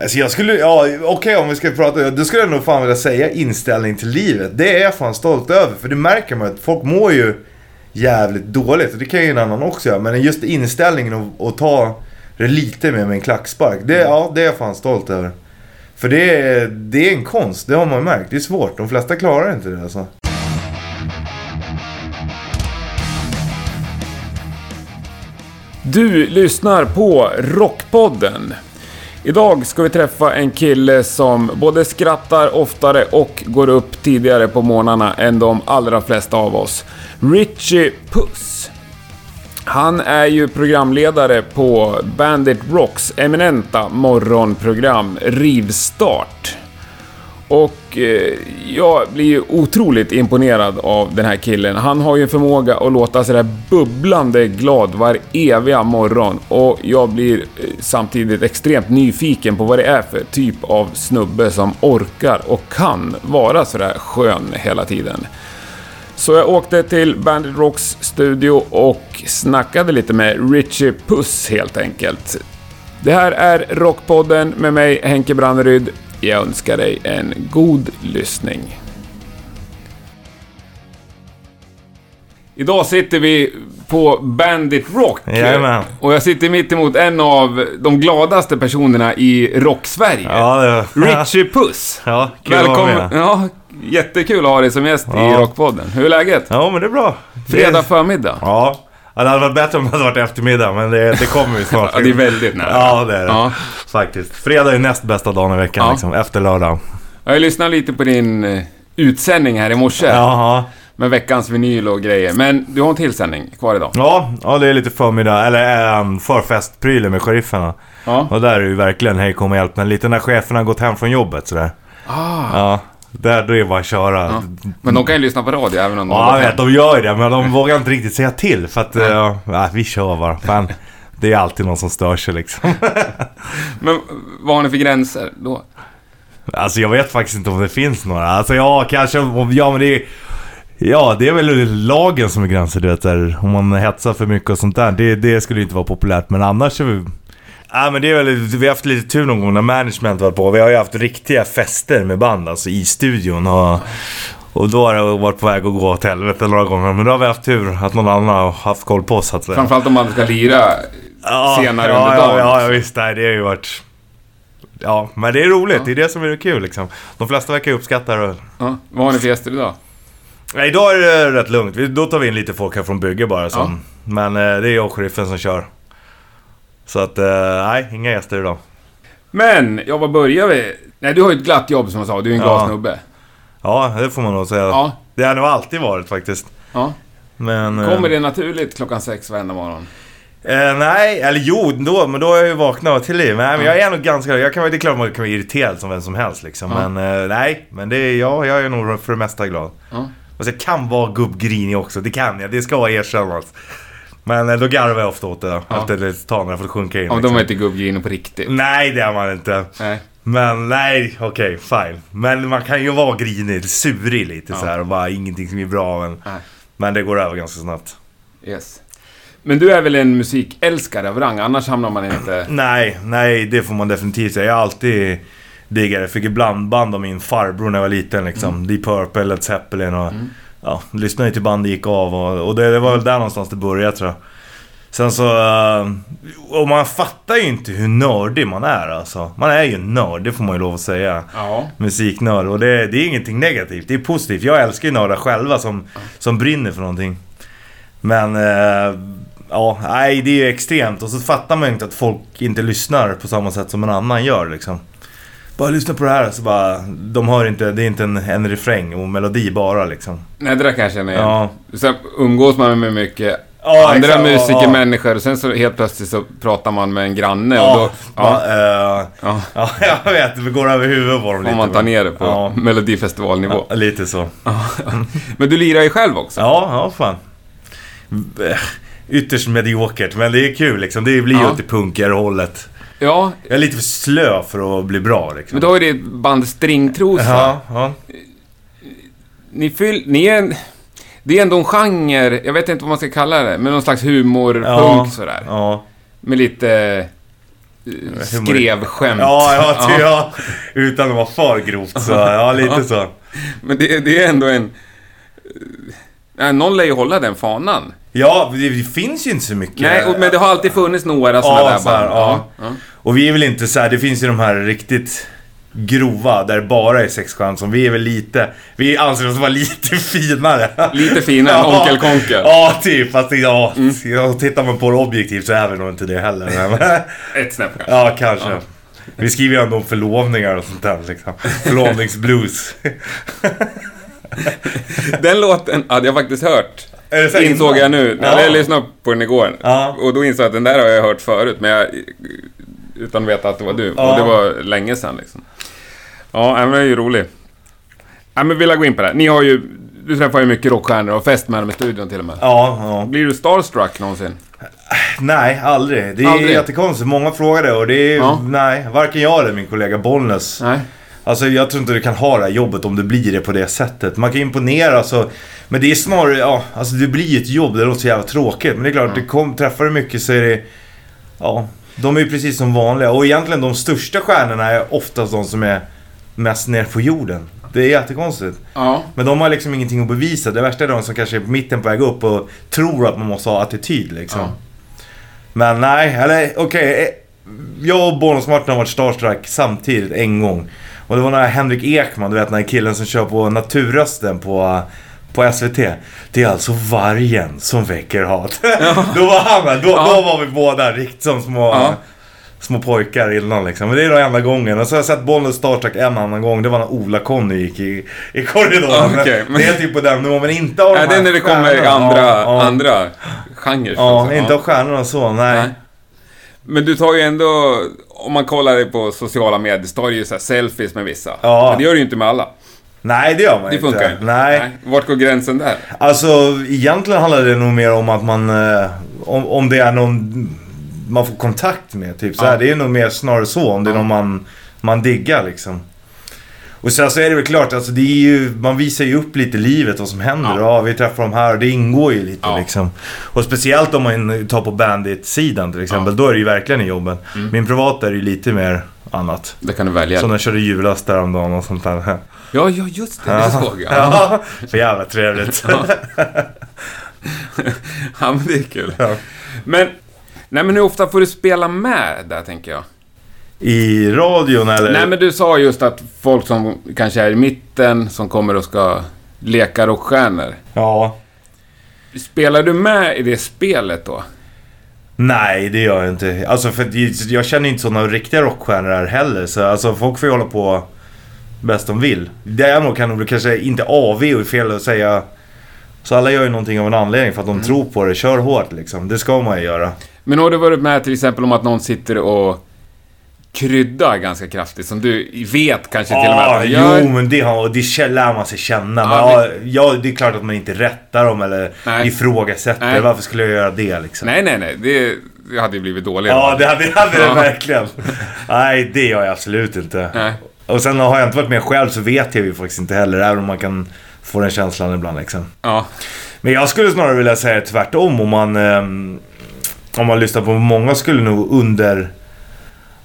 Alltså jag skulle, ja okej om vi ska prata, då skulle jag nog fan vilja säga inställning till livet. Det är jag fan stolt över. För det märker man att folk mår ju jävligt dåligt. Och det kan ju en annan också göra. Men just inställningen och ta det lite mer med en klackspark. Det, ja, det är jag fan stolt över. För det är, det är en konst, det har man märkt. Det är svårt. De flesta klarar inte det alltså. Du lyssnar på Rockpodden. Idag ska vi träffa en kille som både skrattar oftare och går upp tidigare på morgnarna än de allra flesta av oss. Richie Puss. Han är ju programledare på Bandit Rocks eminenta morgonprogram Rivstart. Och eh, jag blir ju otroligt imponerad av den här killen. Han har ju en förmåga att låta sådär bubblande glad var eviga morgon. Och jag blir eh, samtidigt extremt nyfiken på vad det är för typ av snubbe som orkar och kan vara sådär skön hela tiden. Så jag åkte till Bandit Rocks studio och snackade lite med Richie Puss helt enkelt. Det här är Rockpodden med mig Henke Branneryd. Jag önskar dig en god lyssning. Idag sitter vi på Bandit Rock. Jajamän. Och jag sitter mitt emot en av de gladaste personerna i Rock-Sverige. Ja, det Richie Puss. Ja, kul att vara Välkommen. med. Ja, jättekul att ha dig som gäst i Ja. Rockpodden. Hur är läget? Ja, men det är bra. Fredag förmiddag. Ja. Ja, det hade varit bättre om det hade varit eftermiddag, men det, det kommer ju snart. Ja, det är väldigt nära. Ja, det är det. Ja. Faktiskt. Fredag är näst bästa dagen i veckan, Ja. liksom. Efter lördag. Jag har lyssnat lite på din eh, utsändning här i morse. Jaha. Med veckans vinyl och grejer. Men du har en till sändning kvar idag. Ja, ja, det är lite förmiddag, eller ähm, förfestprylen med sherifferna. Ja. Och där är ju verkligen hej kom och hjälp men lite när cheferna har gått hem från jobbet sådär. Ah. Ja, där då är det bara att köra. Ja. Men de kan ju lyssna på radio även om de Ja, jag vet, de gör ju det, men de vågar inte riktigt säga till för att, ja, ja, vi kör bara. Fan, det är alltid någon som stör sig liksom. Men vad har ni för gränser då? Alltså jag vet faktiskt inte om det finns några. Alltså ja, kanske, ja men det är... Ja, det är väl lagen som är gränsen, du vet där, Om man hetsar för mycket och sånt där. Det, det skulle inte vara populärt, men annars är vi... Ja men det är väl, vi har haft lite tur någon gång när management var på. Vi har ju haft riktiga fester med band, alltså i studion. Och, och då har det varit på väg att gå åt helvete några gånger. Men då har vi haft tur att någon annan har haft koll på oss att. Framförallt om man ska lira Ja, senare ja, under ja, dagen. Ja, ja, visst. Nej, det har ju varit... Ja, men det är roligt. Det är det som är kul liksom. De flesta verkar ju uppskatta det. Ja, vad har ni för gäster idag? Nej, idag är det rätt lugnt. Då tar vi in lite folk här från bygge bara. Som, Men eh, det är jag och sheriffen som kör. Så att, eh, nej, inga gäster idag. Men, ja vad börjar vi? Nej, du har ju ett glatt jobb som jag sa. Du är en Ja. glad snubbe. Ja, det får man nog säga. Ja. Det har nog alltid varit faktiskt. ja. Men... eh, Kommer det naturligt klockan sex varenda morgon? Eh, nej, eller jo, då, men då är jag ju vaknat till liv. Men jag är nog ganska... Jag kan, det är klart man kan vara irriterad som vem som helst liksom. Ja. Men eh, nej, men det är, ja, jag är nog för det mesta glad. Ja. Och så jag kan vara gubbgrinig också, det kan jag. Det ska erkännas. Men eh, då garvar jag ofta åt det Ja. när jag fått sjunka in. Ja, liksom. de är inte gubbgrinig på riktigt. Nej, det är man inte. Nej. Men nej, okej, fine. Men man kan ju vara grinig, surig lite Ja. så här och bara ingenting som är bra. Men, Nej. men det går över ganska snabbt. Yes. Men du är väl en musikälskare av rang? Annars hamnar man inte... Nej, nej, det får man definitivt säga. Jag har alltid diggat det. Fick ett blandband av min farbror när jag var liten liksom. Mm. Deep Purple, Led Zeppelin och... Ja, lyssnade ju till bandet gick av och, och det, det var väl där någonstans det började tror jag. Sen så... eh, och man fattar ju inte hur nördig man är alltså. Man är ju nörd, det får man ju lov att säga. Ja. Musiknörd. Och det, det är ingenting negativt, det är positivt. Jag älskar ju nördar själva som, som brinner för någonting. Men... eh, ja, nej det är ju extremt. Och så fattar man ju inte att folk inte lyssnar på samma sätt som en annan gör liksom. Bara lyssna på det här så bara... De hör inte, det är inte en, en refräng och melodi bara liksom. Nej, det där kan jag känna igen. Ja. Sen umgås man med mycket Ja, andra exakt, musiker, ja. människor och sen så helt plötsligt så pratar man med en granne Ja, och då... ja. Ja, eh, ja. ja, jag vet. Det går över huvudet på dem lite. Om man tar ner det på Ja. melodifestivalnivå. Lite så. Men du lirar ju själv också. Ja, ja fan. Ytterst mediokert, men det är kul liksom. Det blir ju Ja. åt det punkigare hållet. Ja, Jag är lite för slö för att bli bra liksom. men då ju ditt band Stringtrosa. Ja, ja. Ni, fyll, ni är en... Det är ändå en genre, jag vet inte vad man ska kalla det, men någon slags humorpunk ja, sådär. Ja. Med lite skrev skämt. Ja, ja, ty, ja. Utan att vara för grovt så, ja lite så. Men det, det är ändå en... eh, någon lär ju hålla den fanan. Ja, det, det finns ju inte så mycket. Nej, och, men det har alltid funnits några sådana Ja, där så här, band. ja. ja. Och vi är väl inte så här, det finns ju de här riktigt grova där det bara är sexchans som vi är väl lite, vi anser oss vara lite finare. Lite finare än Ja. Onkel Konkel. Ja, typ. Fast ja, ja, tittar man på det objektivt så är vi nog inte det heller. Men, Ett snäpp kanske. ja, kanske. Vi skriver ju ändå om förlovningar och sånt där liksom. Förlovningsblues. Den låten hade jag faktiskt hört. Är här Insåg jag nu. Ja. Jag lyssnade på den igår. Ja. Och då insåg jag att den där har jag hört förut. Men jag, utan att veta att det var du. Ja. Och det var länge sedan liksom. Ja, men det är ju roligt. Ja, men vill jag gå in på det? Ni har ju... Du träffar ju mycket rockstjärnor och fest med dem i studion till och med. Ja, ja. Blir du starstruck någonsin? Nej, aldrig. Det är Aldrig? jättekonstigt. Många frågar det och det är... Ja. Nej, varken jag eller min kollega Bollnäs. Nej. Alltså jag tror inte du kan ha det här jobbet om du blir det på det sättet. Man kan imponera så. Men det är snarare, ja, alltså det blir ett jobb. Det låter så jävla tråkigt. Men det är klart, det kom, träffar du mycket så är det... Ja, de är ju precis som vanliga. Och egentligen de största stjärnorna är oftast de som är mest ner på jorden. Det är jättekonstigt. Ja. Men de har liksom ingenting att bevisa. Det värsta är de som kanske är på mitten på väg upp och tror att man måste ha attityd liksom. Ja. Men nej, eller okej. eh, jag och Bonus Martin har varit starstruck samtidigt en gång. Och det var när Henrik Ekman, du vet den här killen som kör på Naturrösten på, på SVT. Det är alltså vargen som väcker hat. då var han med. Då, Ja. då var vi båda riktigt som små, Ja. små pojkar innan liksom. Men det är den enda gången. Och så har jag sett Bollnäs starstruck en annan gång. Det var när Ola-Conny gick i, i korridoren. Ja, men- Det är typ på den nivån, men inte av de Nej, det är här när det kommer stjärnorna. andra, Ja, ja. andra genrer. Ja, säga. inte av stjärnorna så, nej. Nej. Men du tar ju ändå, om man kollar det på sociala medier, så tar du ju så selfies med vissa. Ja. Men det gör du ju inte med alla. Nej, det gör man Det inte. funkar ju inte. Nej. Vart går gränsen där? Alltså, egentligen handlar det nog mer om att man... Eh, om, om det är någon man får kontakt med, typ så här. Ja. Det är nog mer snarare så, om det är någon man, man diggar liksom. Och sen så är det väl klart, alltså det är ju, man visar ju upp lite livet, vad som händer. Ja. Ja. vi träffar dem här och det ingår ju lite Ja. liksom. Och speciellt om man tar på Bandit-sidan till exempel, då är det ju verkligen i jobben. Mm. Min privata är ju lite mer annat. Det kan du välja. Som när jag körde julas häromdagen och sånt där. Ja, ja, just det. Det såg jag. Ja. Ja, för jävla trevligt. Ja. ja, men det är kul. Ja. Men, nej men hur ofta får du spela med där, tänker jag? I radion eller? Nej, men du sa just att folk som kanske är i mitten, som kommer och ska leka rockstjärnor. Ja. Spelar du med i det spelet då? Nej, det gör jag inte. Alltså för jag känner inte sådana riktiga rockstjärnor här heller. Så alltså folk får ju hålla på bäst de vill. Däremot kan de kanske inte AV och fel att säga. Så alla gör ju någonting av en anledning för att de Mm. tror på det. Kör hårt liksom. Det ska man ju göra. Men har du varit med till exempel om att någon sitter och kryddar ganska kraftigt, som du vet kanske till och med att Ja, de gör? jo men det, har, det lär man sig känna. Men, Ja, ja, ja, det är klart att man inte rättar dem eller Nej. ifrågasätter. Nej. Varför skulle jag göra det liksom? Nej, nej, nej. Det, det hade ju blivit dåligt. Ja, det hade, det hade Ja. det verkligen. Nej, det gör jag absolut inte. Nej. Och sen har jag inte varit med själv så vet jag ju faktiskt inte heller. Även om man kan få den känslan ibland liksom. Ja. Men jag skulle snarare vilja säga tvärtom. Om man, ehm, om man lyssnar på många skulle nog under...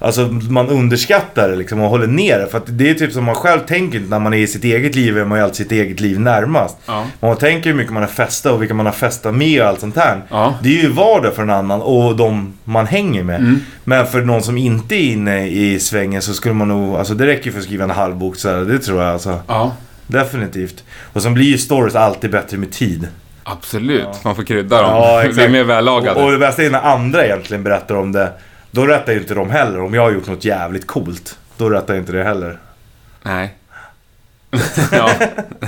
Alltså man underskattar det liksom och håller ner det. För att det är typ som man själv tänker när man är i sitt eget liv. Är man ju alltid sitt eget liv närmast. Ja. Man tänker hur mycket man har festat och vilka man har festat med och allt sånt här. Ja. Det är ju vardag för en annan och de man hänger med. Mm. Men för någon som inte är inne i svängen så skulle man nog... Alltså det räcker för att skriva en halvbok så här, Det tror jag alltså. Ja. Definitivt. Och sen blir ju stories alltid bättre med tid. Absolut. Man får krydda dem. Ja, exakt. mer vällagade. Och, och det bästa är när andra egentligen berättar om det. Då rättar ju inte de heller. Om jag har gjort något jävligt coolt. Då rättar inte det heller. Nej. ja,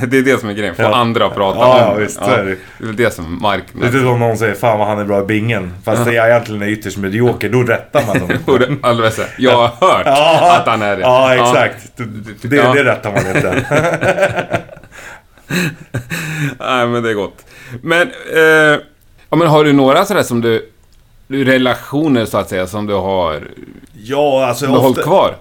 det är det som är grejen. Få Ja. andra att prata Ja, om ja, visst, så är det. det är det som Det är marknaden... som någon säger fan vad han är bra i bingen. Fast det jag egentligen är ytterst medioker. Då rättar man dem. Säga. Jag har hört Ja, att han är det. Ja, exakt. Det, Ja. det rättar man inte. Nej, men det är gott. Men, eh, ja, men har du några sådär som du... Relationer så att säga som du har Ja, alltså behållit ofta, kvar?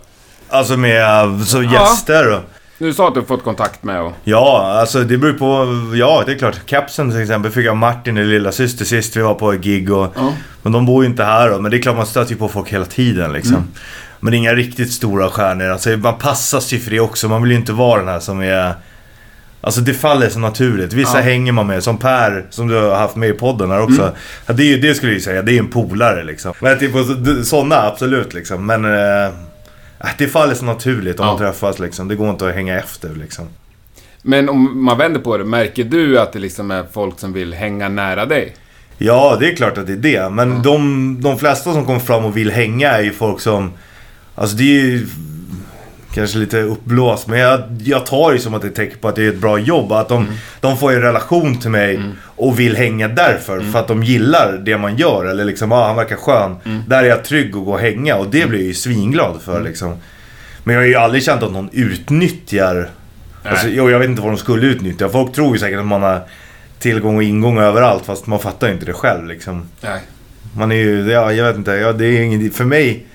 Alltså med så gäster och... Du sa att du fått kontakt med och... Ja, alltså det beror på... Ja, det är klart. Capsen till exempel fick jag Martin, eller lilla syster sist vi var på ett gig och... Ja. Men de bor ju inte här då. Men det är klart man stöter ju på folk hela tiden liksom. Mm. Men det är inga riktigt stora stjärnor. Alltså man passas ju för det också. Man vill ju inte vara den här som är... Alltså det faller så naturligt. Vissa Ja. hänger man med. Som Per, som du har haft med i podden här också. Mm. Ja, det, ju- det skulle jag ju säga, det är en polare liksom. Men typ sådana absolut liksom. Men... Eh, det faller så naturligt om Ja. man träffas liksom. Det går inte att hänga efter liksom. Men om man vänder på det, märker du att det liksom är folk som vill hänga nära dig? Ja, det är klart att det är det. Men de, de flesta som kommer fram och vill hänga är ju folk som... Alltså det är ju kanske lite uppblåst, men jag, jag tar det som att det är tecken på att det är ett bra jobb. Att de, de får en relation till mig och vill hänga därför. För att de gillar det man gör. Eller liksom, ah, han verkar skön. Där är jag trygg att gå och hänga. Och det blir jag ju svinglad för liksom. Men jag har ju aldrig känt att någon utnyttjar... Alltså, jo, jag vet inte vad de skulle utnyttja. Folk tror ju säkert att man har tillgång och ingång överallt. Fast man fattar ju inte det själv liksom. Nej. Man är ju, ja, jag vet inte. Ja, det är inget, för mig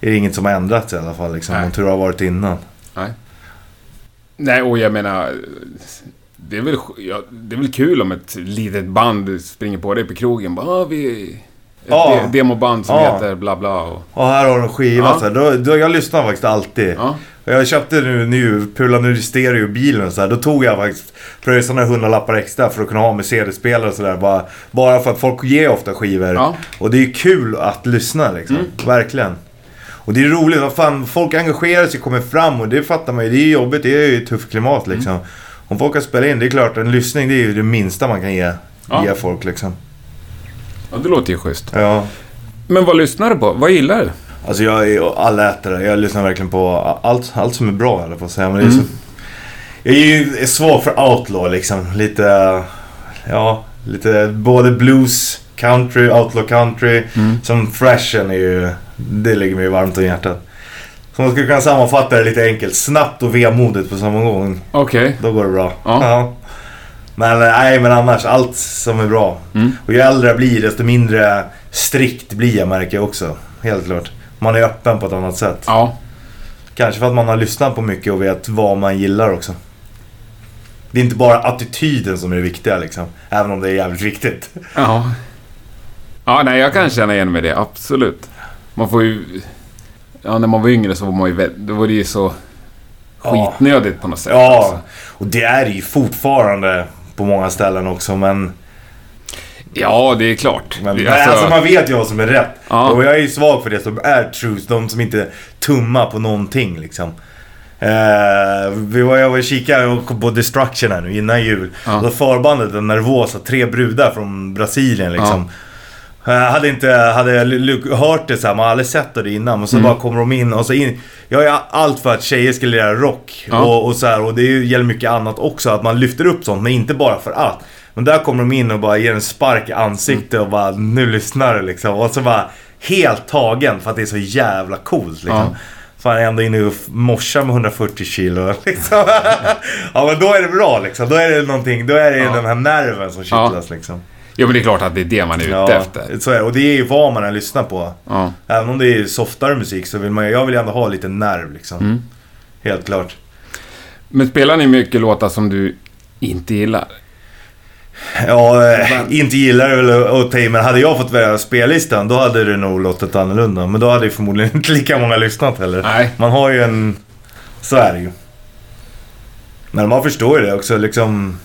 är det inget som har ändrats i alla fall. Liksom, Nej. mot hur det har varit innan. Nej. Nej, och jag menar... Det är väl, ja, det är väl kul om ett litet band springer på dig på krogen. Bara, ah, vi... Ett Ja. de- demoband som Ja. heter bla bla och... Och här har du en skiva. Ja. Så här, då, då, jag lyssnar faktiskt alltid. Ja. Jag köpte nu, nu Pula nu stereo bilen så här, Då tog jag faktiskt pröjsade några hundralappar extra för att kunna ha med CD-spelare och sådär. Bara, bara för att folk ger ofta skivor. Ja. Och det är kul att lyssna liksom. Verkligen. Och det är roligt. Vad fan, folk engagerar sig, kommer fram och det fattar man ju. Det är jobbigt. Det är ju ett tufft klimat liksom. Om folk har spelat in, det är klart en lyssning det är ju det minsta man kan ge, Ja. ge folk liksom. ja, det låter ju schysst. Ja. Men vad lyssnar du på? Vad gillar du? Alltså jag är allätare. Jag lyssnar verkligen på allt, allt som är bra eller på att säga. Men det är Mm. så, jag är ju svag för outlaw liksom. Lite, ja, lite både blues, country, outlaw country. Mm. Som thrashen är ju, det ligger mig varmt om hjärtat. Så man skulle kunna sammanfatta det lite enkelt. Snabbt och vemodigt på samma gång. Okej. Då går det bra. Ja. Men eh, nej, men annars allt som är bra. Mm. Och ju äldre jag blir desto mindre strikt blir jag märker jag också. Helt klart. Man är öppen på ett annat sätt. Ja. Kanske för att man har lyssnat på mycket och vet vad man gillar också. Det är inte bara attityden som är det viktiga liksom. Även om det är jävligt viktigt. Ja. Ja, nej, jag kan känna igen mig det. Absolut. Man får ju... Ja, när man var yngre så var man ju... Då var det ju så Ja. skitnödigt på något sätt. Ja, alltså. och det är det ju fortfarande på många ställen också men... Ja, det är klart. Men Det- alltså, alltså man vet ju vad som är rätt. Ja. Och jag är ju svag för det som är truth. De som inte tummar på någonting liksom. Eh, vi var, jag var och kikade på Destruction här nu innan jul. Ja. Då förbandet är nervösa. Tre brudar från Brasilien liksom. Jag hade inte hade hört det så här, man har aldrig sett det innan. Men så Mm. bara kommer de in och så in. Jag är allt för att tjejer ska lära rock. Ja. Och, och så här, och det gäller mycket annat också. Att man lyfter upp sånt, men inte bara för att. Men där kommer de in och bara ger en spark i ansiktet och bara nu lyssnar du liksom. Och så bara helt tagen för att det är så jävla coolt liksom. Ja. Fan ändå inne och morsar med 140 kilo liksom. ja men då är det bra liksom. Då är det någonting, då är det Ja. den här nerven som Ja. kittlas liksom. Jo, men det är klart att det är det man är ute Ja, efter. så är. Och det är ju vad man än lyssnar på. Ja. Även om det är softare musik så vill man jag vill ändå ha lite nerv liksom. Mm. Helt klart. Men spelar ni mycket låtar som du inte gillar? Ja, eh, Men- inte gillar väl att ta men hade jag fått välja spellistan då hade det nog låtit annorlunda. Men då hade ju förmodligen inte lika många lyssnat heller. Nej. Man har ju en... Så är det ju. Men man förstår ju det också liksom.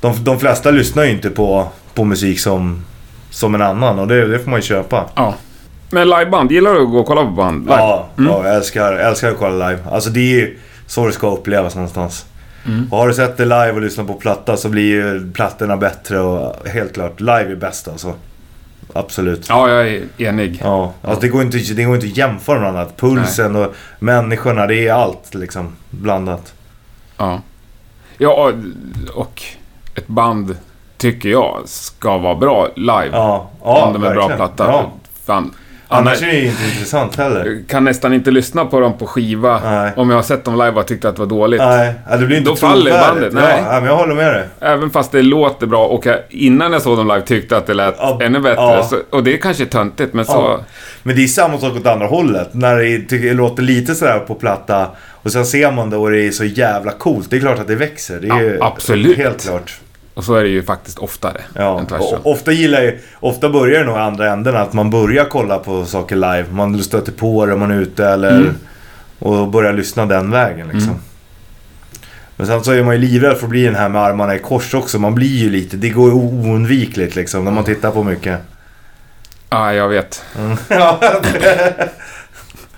De, de flesta lyssnar ju inte på, på musik som, som en annan och det, det får man ju köpa. Ja. Men liveband, gillar du att gå och kolla på band? Live? Ja, Mm. ja jag älskar, jag älskar att kolla live. Alltså det är ju så det ska upplevas någonstans. Mm. Och har du sett det live och lyssnat på platta så blir ju plattorna bättre och helt klart, live är bäst alltså. Absolut. Ja, jag är enig. Ja, alltså det går inte, det går inte att jämföra med annat. Pulsen och människorna, det är allt liksom blandat. Ja. Ja, och ett band tycker jag ska vara bra live. Ja, ja om de är bra verkligen. platta. Ja. Fan. Annars är det ju inte intressant heller. kan nästan inte lyssna på dem på skiva Nej. om jag har sett dem live och tyckt att det var dåligt. Nej, ja, det blir inte Då faller bandet, nej. Ja, men jag håller med dig. Även fast det låter bra och jag innan jag såg dem live tyckte att det lät Ja, ännu bättre. ja. Så, och det är kanske töntigt, men så... Men det är samma sak åt andra hållet. När det, det låter lite sådär på platta och sen ser man det och det är så jävla coolt. Det är klart att det växer. Det är ju absolut. helt klart. Och så är det ju faktiskt oftare Ja, än tvärtom. ofta gillar jag, ofta börjar det nog i andra änden att man börjar kolla på saker live. Man stöter på det, man är ute eller Mm. och börjar lyssna den vägen liksom. Mm. Men sen så är man ju livrädd för att bli den här med armarna i kors också. Man blir ju lite, det går ju oundvikligt liksom när man tittar på mycket. Ja, jag vet. Mm.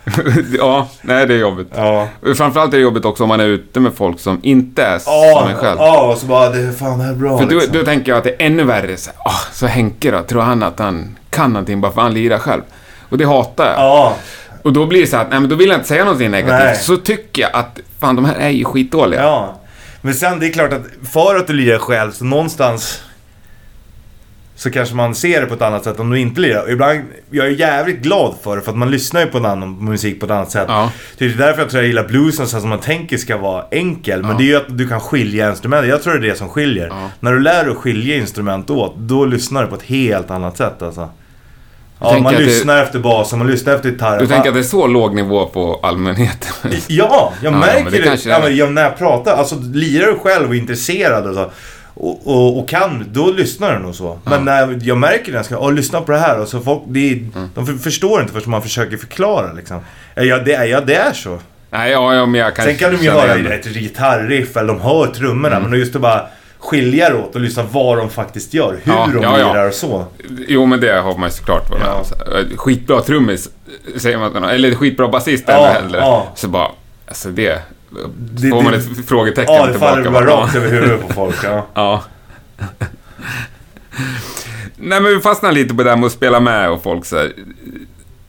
ja, nej det är jobbigt. ja. Framförallt är det jobbigt också om man är ute med folk som inte är Ja, som en själv. ja, och så bara, det, fan det här är bra För då, liksom. då tänker jag att det är ännu värre. Så, ah, så Henke då, tror han att han kan någonting bara för han lirar själv? Och det hatar jag. Ja, Och då blir det så att, nej men då vill jag inte säga någonting negativt. Nej. Så tycker jag att, fan de här är ju skitdåliga. ja. Men sen det är klart att för att du lirar själv så någonstans så kanske man ser det på ett annat sätt om du inte lirar. Och Ibland, jag är jävligt glad för det för att man lyssnar ju på en annan musik på ett annat sätt. Ja. Det är därför jag tror jag gillar bluesen så att man tänker ska vara enkel. Men Ja. det är ju att du kan skilja instrument. Jag tror det är det som skiljer. Ja. När du lär dig att skilja instrument åt, då lyssnar du på ett helt annat sätt alltså. Ja, man att det- lyssnar efter basen, man lyssnar efter gitarren. Du tänker att det är så låg nivå på allmänheten? Ja, jag Ja, märker men det det. kanske ja, men, ja, när jag pratar. Alltså, lirar du själv och är intresserad och, så, och, och, och kan, då lyssnar du nog så. Men när jag märker när jag ska lyssna på det här. Och så folk, det Mm. De för, förstår inte förrän man försöker förklara. Liksom. Ja, det är, ja, det är så. Nej, ja, ja, men jag kan Sen kan de ju höra ett gitarriff eller de hör trummorna. Mm. Men just att bara skilja det åt och lyssna vad de faktiskt gör. Hur Ja, de ja, ja. lirar och så. Jo, men det har man ju såklart med Ja. eh, Skitbra trummis, säger man. Eller skitbra basist Ja, ja. Så bara, alltså det... Det- får man det- ett frågetecken Ja, det tillbaka. faller bara Ja. rakt över huvudet på folk. Ja. Ja. Nej, men vi fastnar lite på det där med att spela med och folk så här.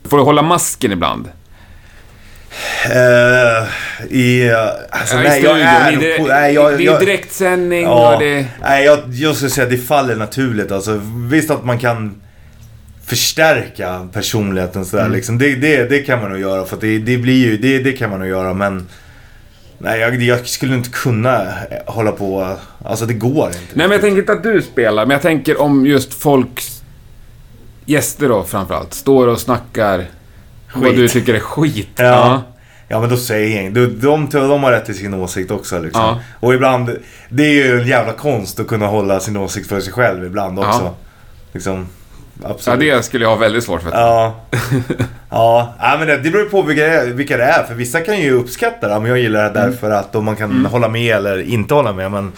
Får du hålla masken ibland? Eh, I... Alltså, Ja, i nej, jag är... det, på- nej, jag, det är jag, ju direktsändning Ja, och det... nej, jag, jag skulle säga att det faller naturligt. Alltså, visst att man kan förstärka personligheten sådär Mm. liksom. Det, det, det kan man nog göra. För det, det blir ju, det, det kan man nog göra men... Nej, jag, jag skulle inte kunna eh, hålla på... Alltså det går inte. Nej, men jag tänker inte att du spelar, men jag tänker om just folks gäster då framförallt, står och snackar vad Skit. du tycker är skit. Ja. Ja men då säger jag de, de, de har rätt till sin åsikt också liksom. Ja. Och ibland, det är ju en jävla konst att kunna hålla sin åsikt för sig själv ibland också. Ja. Liksom, Ja, absolut. det skulle jag ha väldigt svårt för. Ja. ja. ja men det, det beror på vilka vilka det är. För vissa kan ju uppskatta det. Men jag gillar det Mm. därför att om man kan hålla med eller inte hålla med. Men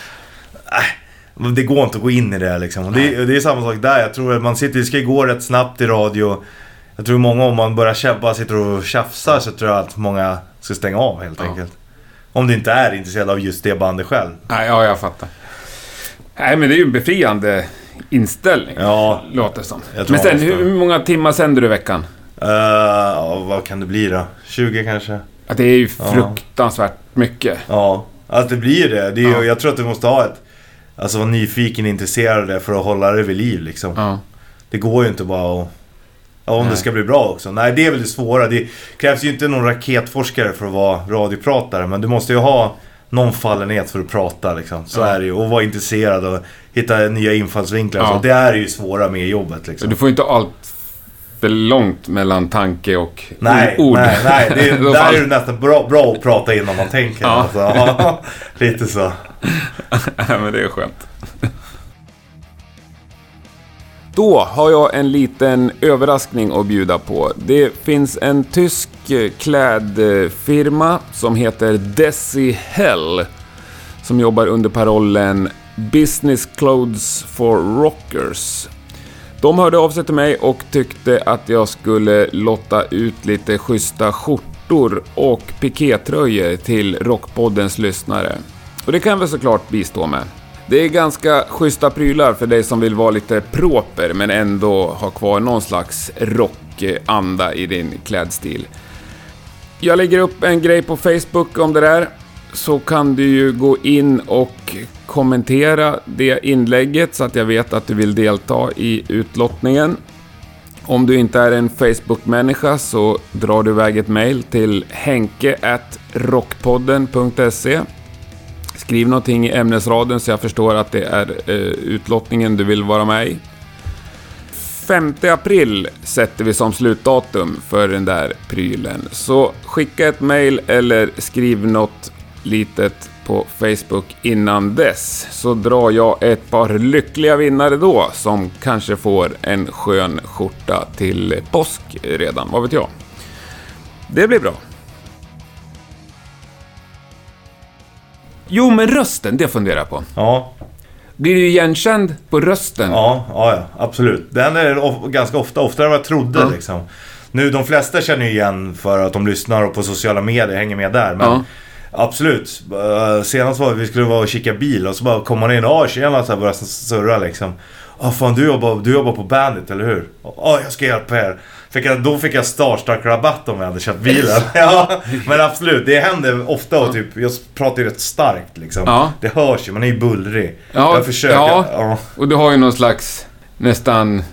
äh, det går inte att gå in i det liksom. Det, det är samma sak där. Jag tror att man sitter, det ska ju gå rätt snabbt i radio. Jag tror många om man börjar bara sitter och tjafsar så tror jag att många ska stänga av helt Ja. enkelt. Om du inte är intresserad av just det bandet själv. Nej, ja, jag fattar. Nej, men det är ju en befriande inställning, Ja. låter som. Men sen, hur många timmar sänder du i veckan? Uh, ja, vad kan det bli då? 20 kanske? Ja, det är ju Ja. fruktansvärt mycket. Ja, alltså det blir det. det är Ja. Jag tror att du måste ha ett... Alltså vara nyfiken, intresserad av det för att hålla det vid liv liksom. Ja. Det går ju inte bara att... Ja, om Nej. det ska bli bra också. Nej, det är väl det svåra. Det krävs ju inte någon raketforskare för att vara radiopratare. Men du måste ju ha någon fallenhet för att prata liksom. Så Ja. är det ju. Och vara intresserad och hitta nya infallsvinklar. Ja. Så det är ju svåra med jobbet liksom. du får inte allt för långt mellan tanke och Nej, ord. nej, nej. Det, Då där är det nästan bra, bra att prata innan man tänker. Ja. Alltså, lite så. Nej, men det är skönt. Då har jag en liten överraskning att bjuda på. Det finns en tysk eh, klädfirma som heter Desi Hell som jobbar under parollen Business Clothes for Rockers. De hörde av sig till mig och tyckte att jag skulle lotta ut lite schyssta skjortor och pikétröjor till Rockpoddens lyssnare. Och det kan jag väl såklart bistå med. Det är ganska schyssta prylar för dig som vill vara lite proper men ändå ha kvar någon slags rockanda i din klädstil. Jag lägger upp en grej på Facebook om det där. Så kan du ju gå in och kommentera det inlägget så att jag vet att du vill delta i utlottningen. Om du inte är en Facebook-människa så drar du iväg ett mail till henke.rockpodden.se Skriv någonting i ämnesraden så jag förstår att det är eh, utlottningen du vill vara med i. 5 april sätter vi som slutdatum för den där prylen. Så skicka ett mail eller skriv något litet på Facebook innan dess. Så drar jag ett par lyckliga vinnare då som kanske får en skön skjorta till påsk redan, vad vet jag. Det blir bra. Jo, men rösten, det funderar jag på. Ja, Blir du igenkänd på rösten? ja, ja, ja absolut. Den är of- ganska ofta, oftare än vad jag trodde Ja. liksom. Nu, de flesta känner ju igen för att de lyssnar och på sociala medier, hänger med där. Men Ja. absolut. Uh, senast var vi skulle vara och kika bil och så bara kom man in. Ja, tjena, så här började surra liksom. Ja, fan du jobbar, du jobbar på Bandit, eller hur? Ja, jag ska hjälpa er. Fick jag, då fick jag Starstruck-rabatt om jag hade köpt bilen. ja, men absolut, det händer ofta och typ, jag pratar ju rätt starkt liksom. Ja. Det hörs ju, man är ju bullrig. Ja, jag försöker. ja. Och du har ju någon slags nästan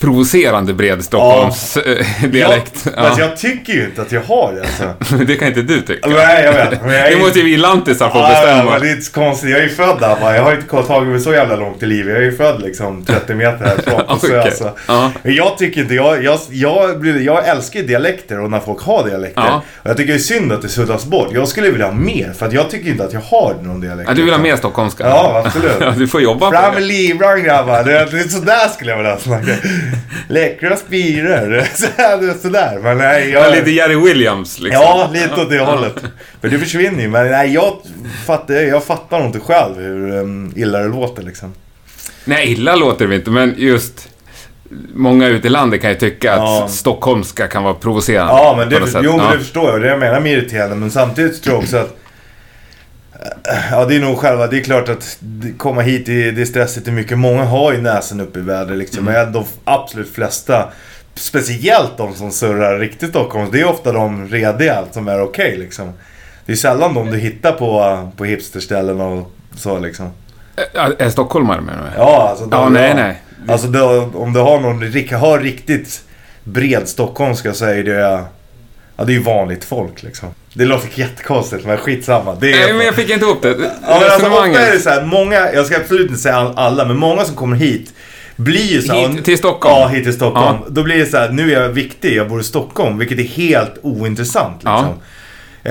provocerande bred Stockholms eh, dialekt. Ja, Alltså jag tycker ju inte att jag har det alltså. det kan inte du tycka. Nej, jag vet. Men jag är Det måste ju vi lantisar få Ja, ja, bestämma. men det är inte så konstigt. Jag är ju född där bara. Jag har inte tagit mig så jävla långt i livet. Jag är ju född liksom 30 meter härifrån Okej. Sösa. Ja. Men jag tycker inte, jag, jag, jag, blir, jag älskar ju dialekter och när folk har dialekter. Ja. Och jag tycker det är synd att det suddas bort. Jag skulle vilja ha mer för att jag tycker inte att jag har någon dialekt. Ja, du vill ha mer stockholmska? Ja, absolut. Ja, du får jobba på Fram med det. livrang grabbar. Det, det är sådär skulle jag vilja snacka. Läckra spiror. Så- Sådär. Men nej, Ja, jag... lite Jerry Williams liksom. Ja, lite åt det hållet. För det försvinner ju. Men nej, jag fattar, jag fattar inte själv hur um, illa det låter liksom. Nej, illa låter det inte, men just... Många ute i landet kan ju tycka Ja. att stockholmska kan vara provocerande. Ja, men det, jo, men ja. det förstår jag. Det jag menar med irriterande. Men samtidigt tror jag också att... Ja, det är nog själva. Det är klart att komma hit, det, det är stressigt. Det är mycket. Många har ju näsen uppe i vädret liksom. Mm. Men de absolut flesta, speciellt de som surrar riktigt Stockholm, det är ofta de rediga som är okej liksom. Det är sällan de du hittar på, på hipsterställen och så liksom. Är, är stockholmare menar du? Ja, alltså... Ja, nej, nej. Alltså då, om du har någon, har riktigt bred stockholmska så är det... Ja, det är ju vanligt folk liksom. Det låter jättekonstigt men skitsamma. Det är, Nej, men jag fick inte ihop det. ja, men alltså, ofta är det så här, många, jag ska absolut inte säga all- alla, men många som kommer hit blir ju så här, Hit till Stockholm? Ja, hit till Stockholm. Ja. Då blir det så här, nu är jag viktig, jag bor i Stockholm, vilket är helt ointressant Ja. liksom.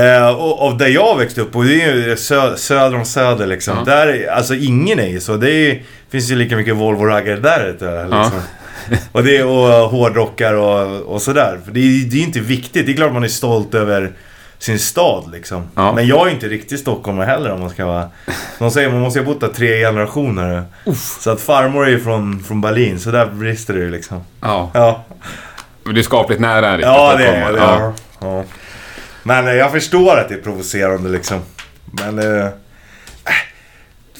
Eh, och, och där jag växte upp, och det är ju sö, söder om söder liksom. Ja. Där, är- alltså ingen är ju så. Det är, finns ju lika mycket Volvo-raggare där ute. Liksom. Och det och hårdrockar och, och sådär. För det är det är inte viktigt. Det är klart man är stolt över sin stad liksom. Ja. Men jag är inte riktigt stockholmare heller om man ska vara... De säger man måste ha bott där tre generationer. Så att farmor är ju från, från Berlin, så där brister det ju liksom. Ja, Ja, men det är skapligt nära en riktig ja det är det. Ja. Ja. Ja. Men eh, jag förstår att det är provocerande liksom. Men... Eh, äh,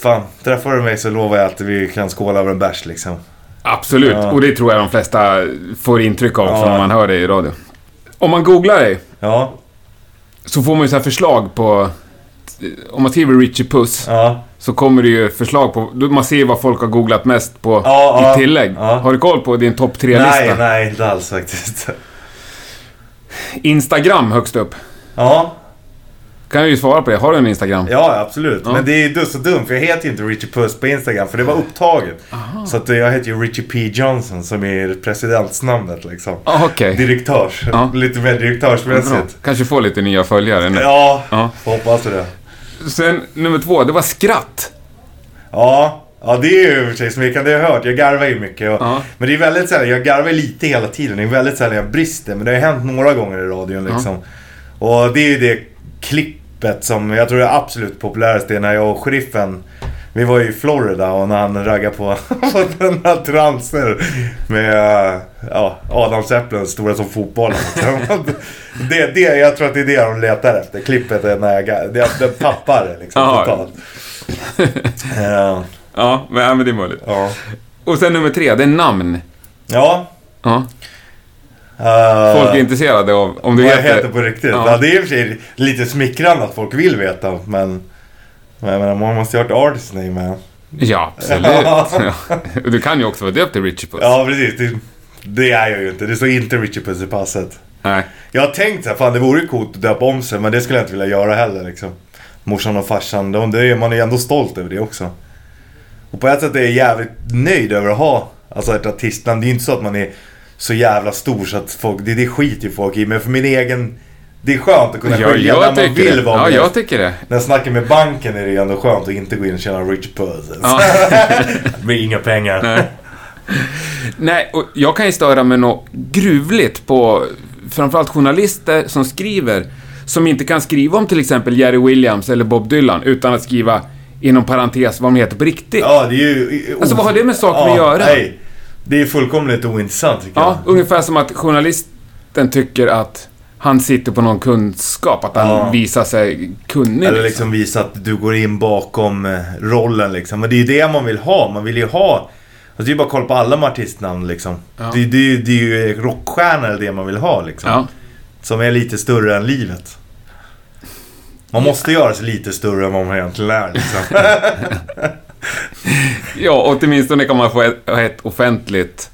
fan, träffar du mig så lovar jag att vi kan skåla över en bärs liksom. Absolut, Ja. och det tror jag de flesta får intryck av Ja. när man hör det i radio. Om man googlar dig Ja, så får man ju så här förslag på... Om man skriver Richie Puss ja. så kommer det ju förslag på... Man ser vad folk har googlat mest på i tillägg. Har du koll på din topp tre-lista? Nej, nej, inte alls faktiskt. Instagram högst upp. Ja, Kan jag ju svara på det. Har du en Instagram? ja absolut. Ja. Men det är ju så dumt för jag heter ju inte Richie Puss på Instagram för det var upptaget. Så att jag heter ju Richie P Johnson som är presidentsnamnet liksom. Ah, Okej. Direktörs. Ja. Lite mer direktörsmässigt. Kanske får lite nya följare nu. Ja, Ja. hoppas det. Sen nummer två, det var skratt. Ja, ja det är ju i och för sig kan det har jag hört. Jag garvar ju mycket. Och, Ja. Men det är väldigt sällan, jag garvar lite hela tiden. Det är väldigt sällan jag brister. Men det har ju hänt några gånger i radion liksom. Och det är ju det klippet som jag tror är absolut populärast. Är när jag och sheriffen vi var ju i Florida och när han raggade på, på den här transer med ja, adamsäpplen stora som fotbollen. det, det, jag tror att det är det de letar efter. Klippet är när jag, det, det tappar det liksom Ja. totalt. Ja, Ja, men, ja, men det är möjligt. ja. Och sen nummer tre, det är namn. Ja. Ja. Eh, Folk är intresserade av om du vad jag heter... heter på riktigt. Ja. Ja. det är i och för sig lite smickrande att folk vill veta. Men, men, men man måste ju ha ett artist name med. Ja, absolut. Ja. Du kan ju också vara döpt till Richie Puss. Ja, precis. Det Det är jag ju inte. Det står inte Richie Puss i passet. Nej. Jag har tänkt så här, fan det vore coolt att döpa om sig, men det skulle jag inte vilja göra heller liksom. Morsan och farsan, de, det man är ju ändå stolt över det också. Och på ett sätt är jag jävligt nöjd över att ha alltså ett artistnamn. Det är ju inte så att man är så jävla stor så att folk, det, det skiter ju folk i. Men för min egen, det är skönt att kunna Ja, skilja när man vill det. vara Ja, med. jag tycker det. När jag snackar med banken är det ändå skönt att inte gå in och tjäna rich puss. Ja. med inga pengar. Nej. Nej, och jag kan ju störa mig något gruvligt på framförallt journalister som skriver, som inte kan skriva om till exempel Jerry Williams eller Bob Dylan utan att skriva inom parentes vad de heter på riktigt. Ja, det är ju... Alltså, vad har det med saken ja, att göra? Nej. Det är fullkomligt ointressant tycker Ja, jag. ungefär som att journalisten tycker att han sitter på någon kunskap, att han Ja. visar sig kunnig. Eller liksom visa att du går in bakom eh, rollen liksom. Men det är ju det man vill ha. Man vill ju ha... Alltså det är ju bara att kolla på alla artistnamn liksom. Ja. Det, det, det är ju rockstjärnor det man vill ha liksom. Ja. Som är lite större än livet. Man måste göra sig lite större än vad man egentligen är liksom. ja, och åtminstone kan man få ett, ett offentligt...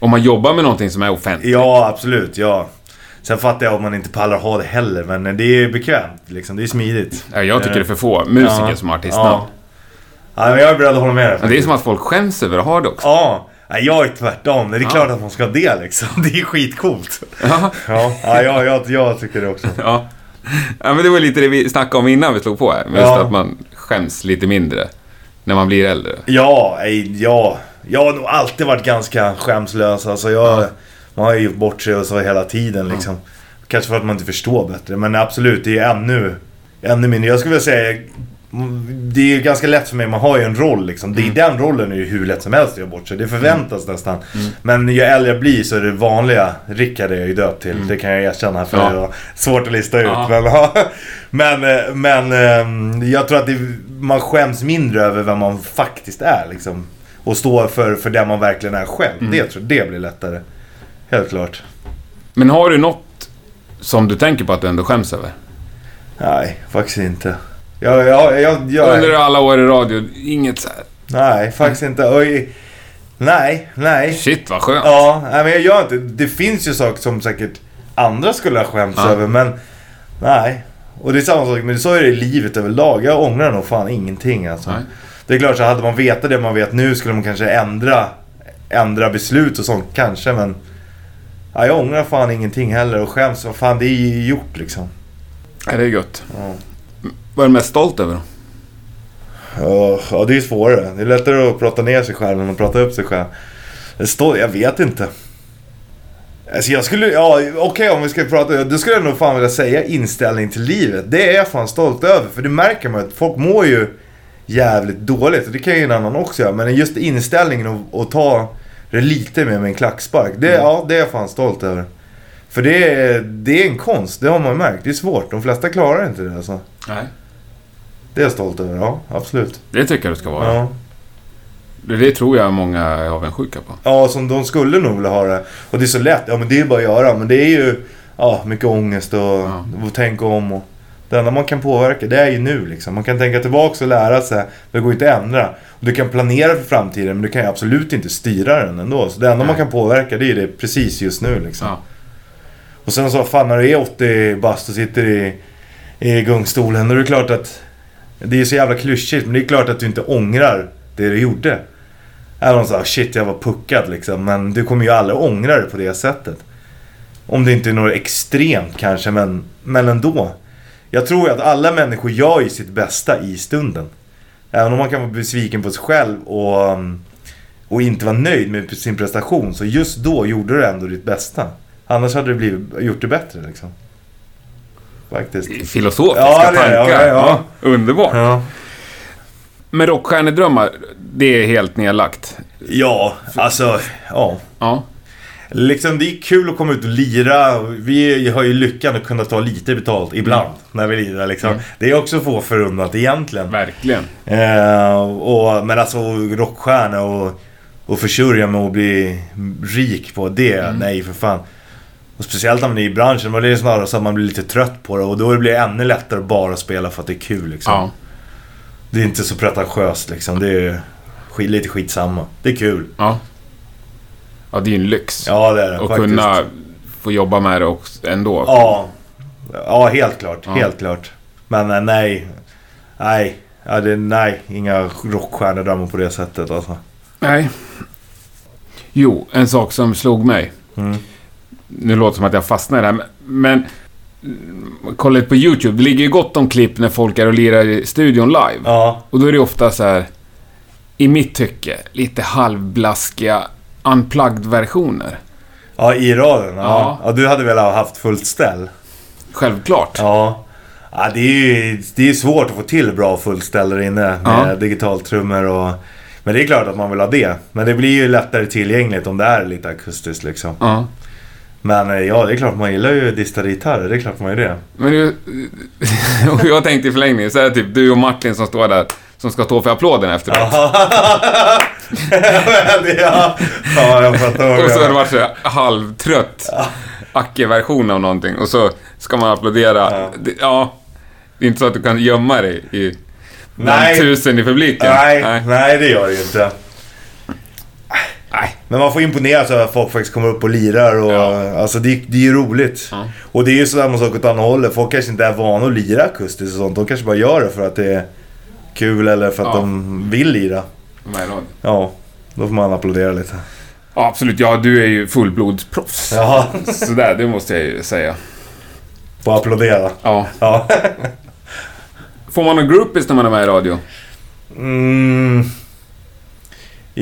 Om man jobbar med någonting som är offentligt. ja, absolut. Ja. Sen fattar jag om man inte pallar ha det heller. Men det är bekvämt liksom. Det är smidigt. Ja, jag tycker det är för få musiker Ja. som har artistnamn. Ja. ja, men jag är beredd att hålla med dig. Men det är som att folk skäms över att ha det också. Ja, Nej, jag är tvärtom. Det är Ja. klart att man ska ha det liksom. Det är skitcoolt. Ja. Ja, ja jag, jag, jag tycker det också. Ja. ja, men det var lite det vi snackade om innan vi slog på här. Just Ja. att man skäms lite mindre när man blir äldre. Ja, ja. Jag har nog alltid varit ganska skämslös. Alltså jag, Ja. Man har ju gjort bort sig och så hela tiden liksom. Kanske för att man inte förstår bättre. Men absolut, det är ännu, ännu mindre. Jag skulle vilja säga... Det är ju ganska lätt för mig, man har ju en roll liksom. Det är, Den rollen är ju hur lätt som helst att göra bort sig. Det förväntas nästan. Men ju äldre jag blir så är det vanliga Rickard är jag ju döpt till. Det kan jag erkänna för Ja. det var svårt att lista ut. Ja. Men, men, eh, men eh, jag tror att det, man skäms mindre över vem man faktiskt är liksom. Och stå för, för det man verkligen är själv. Det tror jag det blir lättare. Helt klart. Men har du något som du tänker på att du ändå skäms över? Nej, faktiskt inte. Jag, jag, jag, jag, Under alla år i radio, inget så här. Nej, faktiskt inte. Oj. Nej, nej. Shit vad skönt. Ja, nej, men jag gör inte. Det finns ju saker som säkert andra skulle ha skämts Ja. över, men nej. Och det är samma sak, men så är det i livet överlag. Jag ångrar nog fan ingenting alltså. Nej. Det är klart, så hade man vetat det man vet nu skulle man kanske ändra, ändra beslut och sånt kanske, men... Ja, jag ångrar fan ingenting heller och skäms. Vad fan, det är ju gjort liksom. Ja, det är gött. Ja. Vad är du mest stolt över? Ja, ja, det är svårare. Det är lättare att prata ner sig själv än att prata upp sig själv. Det står, jag vet inte. Alltså jag skulle, ja okej om vi ska prata, då skulle jag nog fan vilja säga inställning till livet. Det är jag fan stolt över. För det märker man att folk mår ju jävligt dåligt. Och det kan ju en annan också göra. Men just inställningen och, och ta det lite mer med en klackspark. Det, Ja, det är jag fan stolt över. För det är, det är en konst, det har man märkt. Det är svårt. De flesta klarar inte det alltså. Nej. Det är jag stolt över, ja absolut. Det tycker jag du ska vara. Ja. Det, det tror jag många är avundsjuka på. Ja, som de skulle nog vilja ha det. Och det är så lätt. Ja, men det är bara att göra. Men det är ju ja, mycket ångest och, Ja. och tänka om. Och det enda man kan påverka, det är ju nu liksom. Man kan tänka tillbaka och lära sig. Det går inte att ändra. Och du kan planera för framtiden, men du kan ju absolut inte styra den ändå. Så det enda man Nej. kan påverka, det är det precis just nu liksom. Ja. Och sen så, fan när du är 80 bast och sitter i, i gungstolen, då är det klart att... Det är så jävla klyschigt, men det är klart att du inte ångrar det du gjorde. Även om du sa shit jag var puckad liksom, men du kommer ju aldrig ångra det på det sättet. Om det inte är något extremt kanske, men, men ändå. Jag tror ju att alla människor gör ju sitt bästa i stunden. Även om man kan vara besviken på sig själv och, mm, och inte vara nöjd med sin prestation, så just då gjorde du ändå ditt bästa. Annars hade du blivit, gjort det bättre liksom. Faktiskt. Filosofiska Ja, det tankar. ja, ja. underbart. Ja. Men rockstjärnedrömmar, det är helt nedlagt. ja, alltså, ja. Ja. Liksom det är kul att komma ut och lira. Vi har ju lyckan att kunna ta lite betalt ibland när vi lirar liksom. Mm. Det är också få förunnat egentligen. Verkligen. Eh, och, men alltså rockstjärna och, och försörja med att bli rik på det, Mm. nej för fan. Och speciellt när man är i branschen, men det är snarare så att man blir lite trött på det. Och då blir det ännu lättare att bara spela för att det är kul liksom. Ja. Det är inte så pretentiöst liksom. Det är skit, lite skitsamma. Det är kul. ja. Ja, det är ju en lyx. Ja, det är det och faktiskt. kunna få jobba med det också ändå. Ja. Ja, helt klart. Ja. Helt klart. Men eh, nej. Nej. Ja, det, nej, inga rockstjärnedrömmar på det sättet alltså. Nej. Jo, en sak som slog mig. Mm. Nu låter det som att jag fastnar i det här, men... kolla lite på YouTube. Det ligger ju gott om klipp när folk är och lirar i studion live. Ja. Och då är det ofta så här, i mitt tycke, lite halvblaskiga unplugged-versioner. Ja, i radion. Ja. Ja. ja. du hade väl haft fullt ställ? Självklart. Ja. ja det är ju det är svårt att få till bra fullt ställ där inne med Ja. digitaltrummor och... Men det är klart att man vill ha det. Men det blir ju lättare tillgängligt om det är lite akustiskt liksom. Ja. Men eh, ja, det är klart man gillar ju distade gitarrer. Det är klart man gör det. Men du, och jag tänkte i förlängningen, så är det typ du och Martin som står där, som ska stå för applåden efteråt. ja. ja, jag fattar vad Och så har det varit så halvtrött Acke-version av någonting och så ska man applådera. Ja. Det, ja, det är inte så att du kan gömma dig i Nej. tusen i publiken. Nej, nej, det gör det ju inte. Nej. Men man får imponeras över att folk faktiskt kommer upp och lirar. Och, Ja. alltså, det, det är ju roligt. Ja. Och det är ju samma sak åt andra hållet. Folk kanske inte är vana att lira akustiskt och sånt. De kanske bara gör det för att det är kul eller för att Ja. de vill lira. Det? Ja, då får man applådera lite. Ja, absolut. Ja, du är ju fullblodsproffs. Ja, Sådär, det måste jag ju säga. får applådera. Ja. Ja. Får man några groupies när man är med i radio? Mm.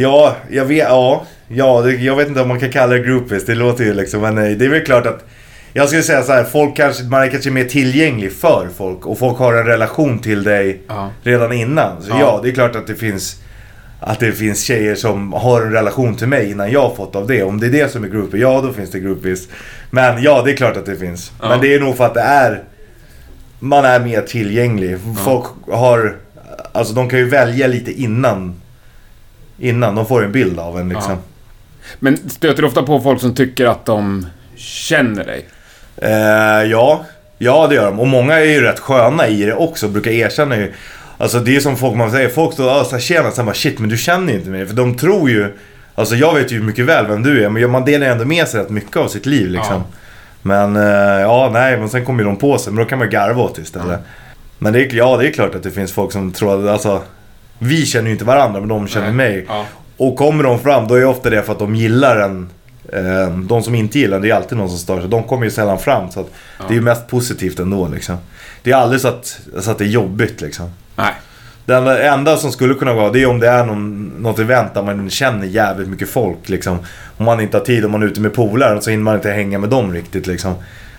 Ja, jag vet, ja. Ja, jag vet inte om man kan kalla det groupies. Det låter ju liksom, men nej, det är väl klart att... Jag skulle säga så här, folk kanske, man är kanske mer tillgänglig för folk och folk har en relation till dig Ja. redan innan. Så Ja. ja, det är klart att det finns att det finns tjejer som har en relation till mig innan jag har fått av det. Om det är det som är groupies, ja då finns det groupies. Men ja, det är klart att det finns. Ja. Men det är nog för att det är... Man är mer tillgänglig. Folk har... Alltså de kan ju välja lite innan. Innan de får en bild av en liksom. Men stöter du ofta på folk som tycker att de känner dig? Eh, ja, ja det gör de. Och många är ju rätt sköna i det också, brukar erkänna ju. Alltså det är som folk man säger, folk står och tjena, sen bara shit men du känner ju inte mig. För de tror ju, alltså jag vet ju mycket väl vem du är, men man delar ju ändå med sig rätt mycket av sitt liv liksom. Ja. Men eh, ja, nej, men sen kommer ju de på sig, men då kan man ju garva åt istället. Men det är, ja, det är klart att det finns folk som tror att, alltså, vi känner ju inte varandra, men de känner Nej. mig. Ja. Och kommer de fram, då är det ofta det för att de gillar en. Eh, de som inte gillar det är alltid någon som stör sig. De kommer ju sällan fram. Så att det är ju mest positivt ändå liksom. Det är aldrig så att, så att det är jobbigt liksom. Nej. Det enda, som skulle kunna vara det är om det är någon, något event där man känner jävligt mycket folk liksom. Om man inte har tid, om man är ute med polare så hinner man inte hänga med dem riktigt liksom.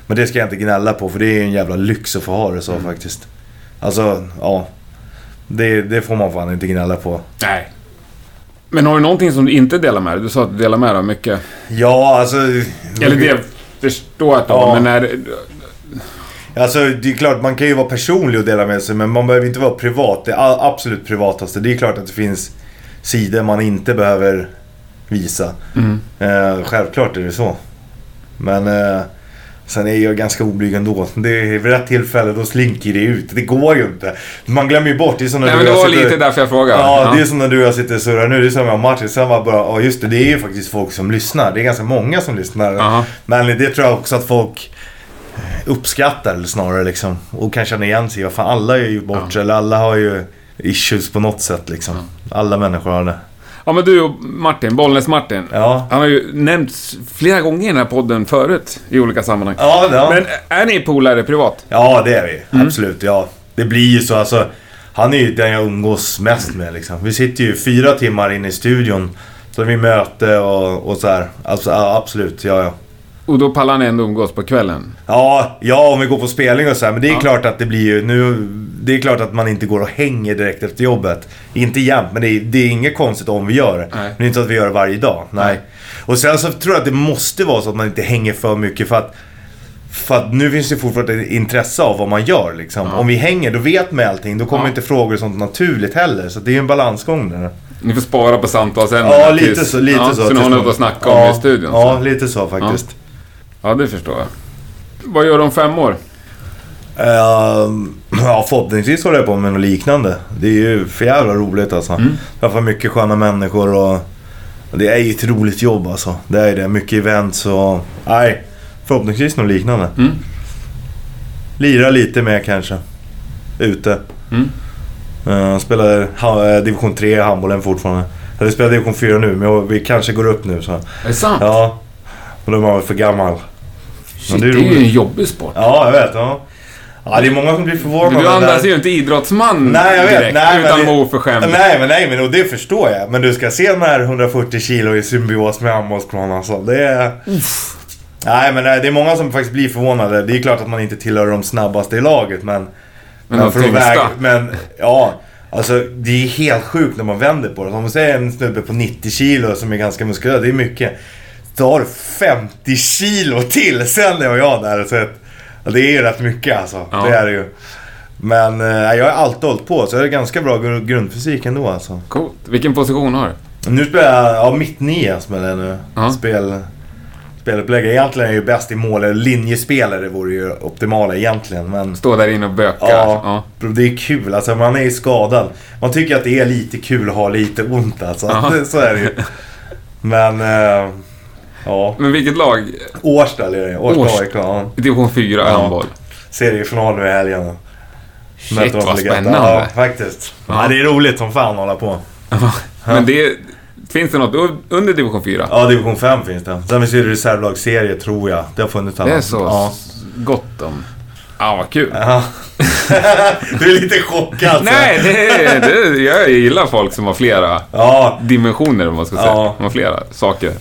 Men det ska jag inte gnälla på för det är ju en jävla lyx att få ha det så faktiskt. Alltså, ja. Det, det får man fan inte gnälla på. Nej. Men har du någonting som du inte delar med dig? Du sa att du delar med dig av mycket. Ja, alltså... Eller det förstår jag att du Ja. men är Alltså det är klart man kan ju vara personlig och dela med sig men man behöver inte vara privat. Det absolut privataste. Det är klart att det finns sidor man inte behöver visa. Mm. Eh, självklart är det så. Men eh, sen är jag ganska oblyg ändå. Det är vid rätt tillfälle då slinker det ut. Det går ju inte. Man glömmer ju bort. Det är som när Nej, du men det var sitter- lite därför jag frågade. Ja, det är som när du och jag sitter och surrar nu. Det är som och Martin. Sen var bara, ja just det, det är ju faktiskt folk som lyssnar. Det är ganska många som lyssnar. Aha. Men det tror jag också att folk uppskattar eller snarare liksom. Och kan känna igen sig. Vad fan, alla har ju gjort bort sig. Eller alla har ju issues på något sätt liksom. Alla människor har det. Ja, men du och Martin, Bollnäs-Martin. Ja. Han har ju nämnts flera gånger i den här podden förut, i olika sammanhang. Ja, ja. Men är ni polare privat? ja det är vi. Mm. Absolut, ja. Det blir ju så alltså. Han är ju den jag umgås mest med liksom. Vi sitter ju fyra timmar inne i studion. Så vi möte och, och så här. Alltså, absolut, ja ja. Och då pallar ni ändå umgås på kvällen? Ja, ja om vi går på spelning och så här. Men det är Ja. klart att det blir ju nu... Det är klart att man inte går och hänger direkt efter jobbet. Inte jämt, men det är, det är inget konstigt om vi gör det. Men det är inte så att vi gör det varje dag. Nej. Nej. Och sen så tror jag att det måste vara så att man inte hänger för mycket för att... För att nu finns det fortfarande ett intresse av vad man gör liksom. Ja. Om vi hänger, då vet man allting. Då kommer Ja. inte frågor och sånt naturligt heller. Så det är ju en balansgång där. Ni får spara på samtalsämnena Ja, lite tills- så. Lite ja, så. Så ni har något att snacka om i studion? Ja, så. lite så faktiskt. Ja, det förstår jag. Vad gör du om fem år? Ehm, ja, förhoppningsvis håller jag på med något liknande. Det är ju för jävla roligt alltså. Mm. Träffar mycket sköna människor och Det är ju ett roligt jobb alltså. Det är det. Mycket events och... Nej, förhoppningsvis något liknande. Mm. Lira lite mer kanske. Ute. Mm. Uh, spelar ha, eh, division 3 i handbollen fortfarande. Eller spelar division 4 nu, men vi kanske går upp nu så. Är det sant? Ja. Och då är man för gammal. Shit, det det är är ju en jobbig sport. Ja, jag vet. Ja, ja det är många som blir förvånade. Du andas ju inte idrottsman Nej, jag vet. direkt, Nej, men utan vara oförskämd. Nej, men nej, men och det förstår jag. Men du ska se den här 140 kilo i symbios med handbollsplan alltså. Det är... Nej, men nej, det är många som faktiskt blir förvånade. Det är klart att man inte tillhör de snabbaste i laget, men... Men de för att väga- Men, ja. Alltså, det är helt sjukt när man vänder på det. Om man säger en snubbe på 90 kilo som är ganska muskulös, det är mycket. Du 50 kilo till sen är jag där. Så att, ja, det är ju rätt mycket alltså. Ja. Det är det ju. Men eh, jag har alltid hållit på, så jag har ganska bra gru- grundfysik ändå alltså. Coolt. Vilken position har du? Nu spelar jag, ja mitt nia spelar jag nu. Ja. Spel, spelupplägg. Egentligen är jag ju bäst i mål, linjespelare vore ju optimala egentligen. Men Stå där inne och böka. ja, det är kul. Alltså man är ju skadad. Man tycker att det är lite kul att ha lite ont alltså. Ja. Så är det ju. Men, eh, ja. Men vilket lag? Årsta är det. Årsta. AIK. Ja. Division 4 Ja. handboll. Seriefinal nu i helgen. Shit Möter vad spännande. Ja, faktiskt. Ja. Ja. det är roligt som fan att hålla på. Men det... Finns det något under division 4? Ja, division 5 finns det. Sen finns det ju reservlagsserie, tror jag. Det har funnits Det är så Ja. gott om... Ja, vad kul. Ja. du är lite chockad. alltså. Nej, det, det, jag gillar folk som har flera Ja, dimensioner, om man ska säga. Ja. De har flera saker.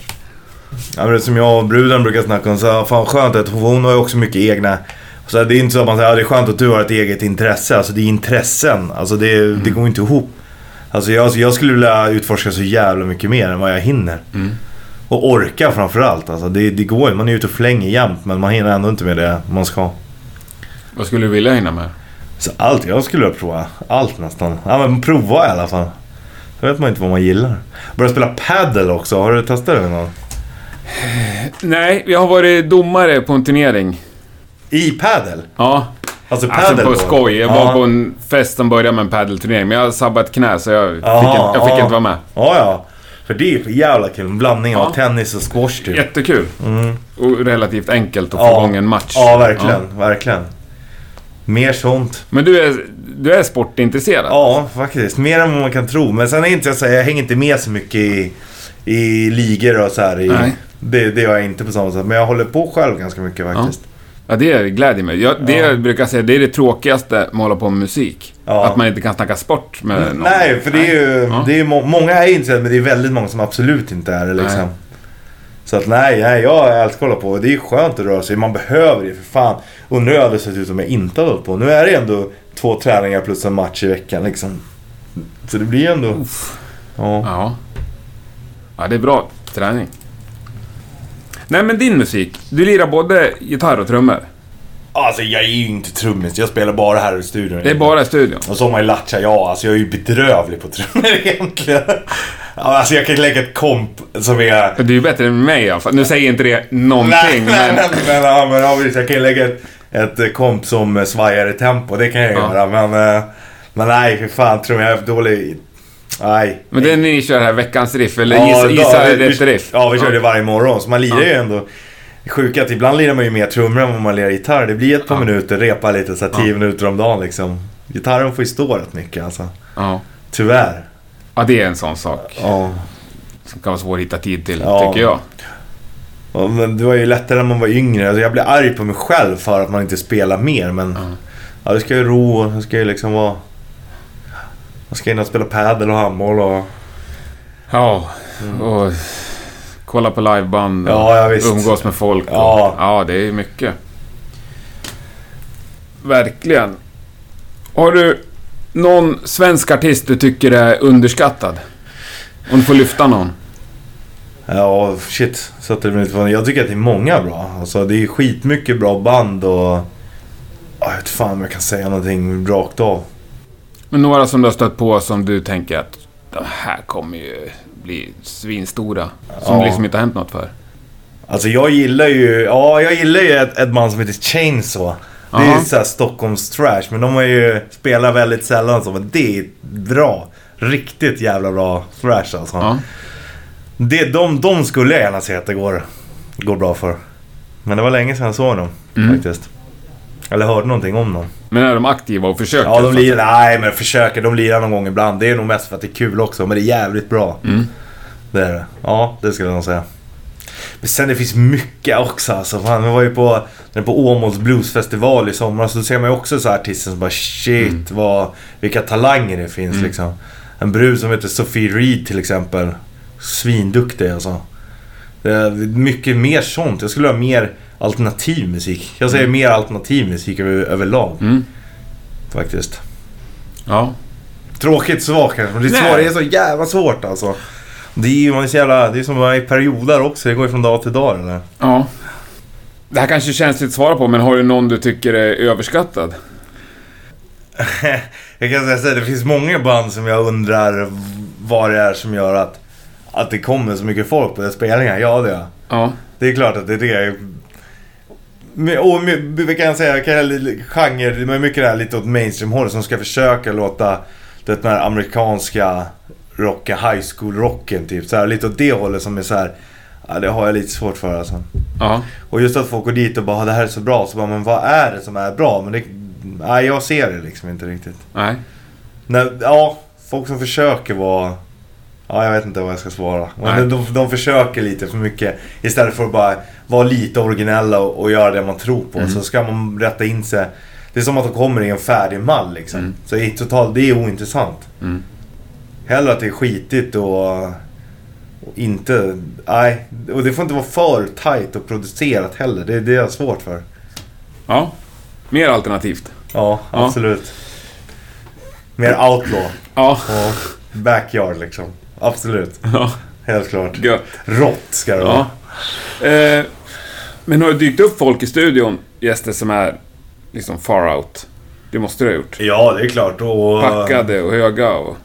Ja men det som jag och bruden brukar snacka om. Så här, fan skönt att hon har ju också mycket egna. Så här, det är inte så att man säger att det är skönt att du har ett eget intresse. Alltså det är intressen. Alltså det, Mm. det går inte ihop. Alltså jag, jag skulle vilja utforska så jävla mycket mer än vad jag hinner. Mm. Och orka framförallt. Alltså det, det går ju. Man är ute och flänger jämt men man hinner ändå inte med det man ska. Vad skulle du vilja hinna med? Så allt jag skulle vilja prova. Allt nästan. Ja men prova i alla fall. Då vet man inte vad man gillar. Börja spela paddle också. Har du testat det någon gång? Nej, jag har varit domare på en turnering. I paddle? Ja, Alltså alltså på skoj. Jag ja. var på en fest som började med en paddelturnering, men jag sabbade ett knä så jag fick, Jaha, inte, jag fick ja. inte vara med. Ja, ja. För det är för jävla kul. En blandning Ja. av tennis och squash typ. Jättekul. Mm. Och relativt enkelt att få Ja. igång en match. Ja, verkligen. Verkligen. Mer sånt. Men du är, du är sportintresserad? Ja, faktiskt. Mer än vad man kan tro. Men sen är inte jag så jag hänger inte med så mycket i, i ligor och så här. I, Nej. Det, det gör jag inte på samma sätt. Men jag håller på själv ganska mycket faktiskt. Ja, det glädjer mig. Jag, det Ja. jag brukar säga, det är det tråkigaste med att hålla på med musik. Ja. Att man inte kan snacka sport med någon. Nej, för det är ju... Ja. Det är, må- många är intresserade men det är väldigt många som absolut inte är det liksom. Nej. Så att nej, nej, jag älskar att hålla på. Det är skönt att röra sig. Man behöver det för fan. Hur jag hade sett ut om jag inte hade hållit på. Nu är det ändå två träningar plus en match i veckan liksom. Så det blir ändå... Ja. Ja. Ja, det är bra träning. Nej, men din musik. Du lirar både gitarr och trummor. Alltså jag är ju inte trummis. Jag spelar bara här i studion. Det är bara i studion. Och så har man ju Lattja, ja. Alltså jag är ju bedrövlig på trummor egentligen. Alltså jag kan lägga ett komp som är... Du är ju bättre än mig i alla fall. Nu säger inte det någonting, Nej, men... nej, men, ja, men ja, visst, jag kan lägga ett, ett eh, komp som eh, svajar i tempo. Det kan jag Ja. göra. Men, eh, men nej, för fan tror jag är för dålig. Nej. Men det är ni kör här veckans riff, eller Ja, gissa, vi- rätt riff. Ja, vi kör det varje morgon. Så man lirar Ja. ju ändå. Är att ibland lirar man ju mer trummor än vad man lirar gitarr. Det blir ett par Ja. minuter, repa lite, så tio Ja. minuter om dagen liksom. Gitarren får ju stå rätt mycket alltså. Ja. Tyvärr. ja, det är en sån sak Ja. som kan vara svår att hitta tid till, Ja. tycker jag. Ja, men det var ju lättare när man var yngre. Alltså jag blir arg på mig själv för att man inte spelar mer. Men Ja. ja, det ska ju ro det ska ju liksom vara... Man ska in och spela padel och handboll och... Ja, och kolla på liveband och Mm. Ja, ja, visst. umgås med folk. Och, Ja. ja, det är mycket. Verkligen. Har du någon svensk artist du tycker är underskattad? Om du får lyfta någon. Ja, shit. Satte det lite Jag tycker att det är många bra. Alltså det är skitmycket bra band och... Ja, Jag vet fan om jag kan säga någonting rakt av. Men några som du har stött på som du tänker att de här kommer ju bli svinstora. Som Ja. liksom inte har hänt något för. Alltså jag gillar ju... Ja, jag gillar ju ett, ett band som heter Chainsaw. Det är ju såhär Stockholms trash. Men de har ju spelat väldigt sällan så. Men det är bra. Riktigt jävla bra thrash alltså. Ja. Det, de, de skulle jag gärna se att det går, går bra för. Men det var länge sedan jag såg dem Mm. faktiskt. Eller hörde någonting om dem. Men är de aktiva och försöker? Ja, de lirar, nej men försöker. De lirar någon gång ibland. Det är nog mest för att det är kul också. Men det är jävligt bra. Mm. Det är det. Ja, det skulle jag nog säga. Men sen det finns mycket också alltså. Fan, vi var ju på, den på Åmåls bluesfestival i somras. Så ser man ju också så här artister som bara shit Mm. vad, vilka talanger det finns liksom. En brud som heter Sophie Reed till exempel. Svinduktig alltså. Det är mycket mer sånt. Jag skulle ha mer alternativ musik. Jag säger mer alternativ musik över, överlag Mm. faktiskt. Ja. Tråkigt svar kanske, men det är, svår, det är så jävla svårt alltså. Det är ju man är så jävla, det är som i perioder också. Det går ju från dag till dag eller? Ja. Det här kanske känns lite svara på, men har du någon du tycker är överskattad? jag kan säga så här, det finns många band som jag undrar vad det är som gör att, att det kommer så mycket folk på deras spelningar. Ja, det är Ja. Det är klart att det är det. Och vi kan säga, kan genre, men mycket det här lite åt mainstream-hållet som ska försöka låta det den här amerikanska rocken, high school-rocken typ. Så här, lite åt det hållet som är så här. Ja, det har jag lite svårt för alltså. Ja. Och just att folk går dit och bara det här är så bra. Så bara, men vad är det som är bra? Men det, nej, jag ser det liksom inte riktigt. Nej. Nej, ja, folk som försöker vara... Ja, jag vet inte vad jag ska svara. Men de, de försöker lite för mycket. Istället för att bara vara lite originella och, och göra det man tror på. Mm. Så ska man rätta in sig. Det är som att de kommer i en färdig mall liksom. Mm. Så i totalt, det är ointressant. Mm. Hellre att det är skitigt och, och inte... Nej, och det får inte vara för tight och producerat heller. Det, det är jag svårt för. Ja. Mer alternativt. Ja, Ja. absolut. Mer outlaw Ja. och backyard liksom. Absolut. Ja. Helt klart. Gött. Rått ska det vara. Ja. Eh, men har det dykt upp folk i studion, gäster som är liksom far out? Det måste du ha gjort. Ja, det är klart. Och, Packade och höga och...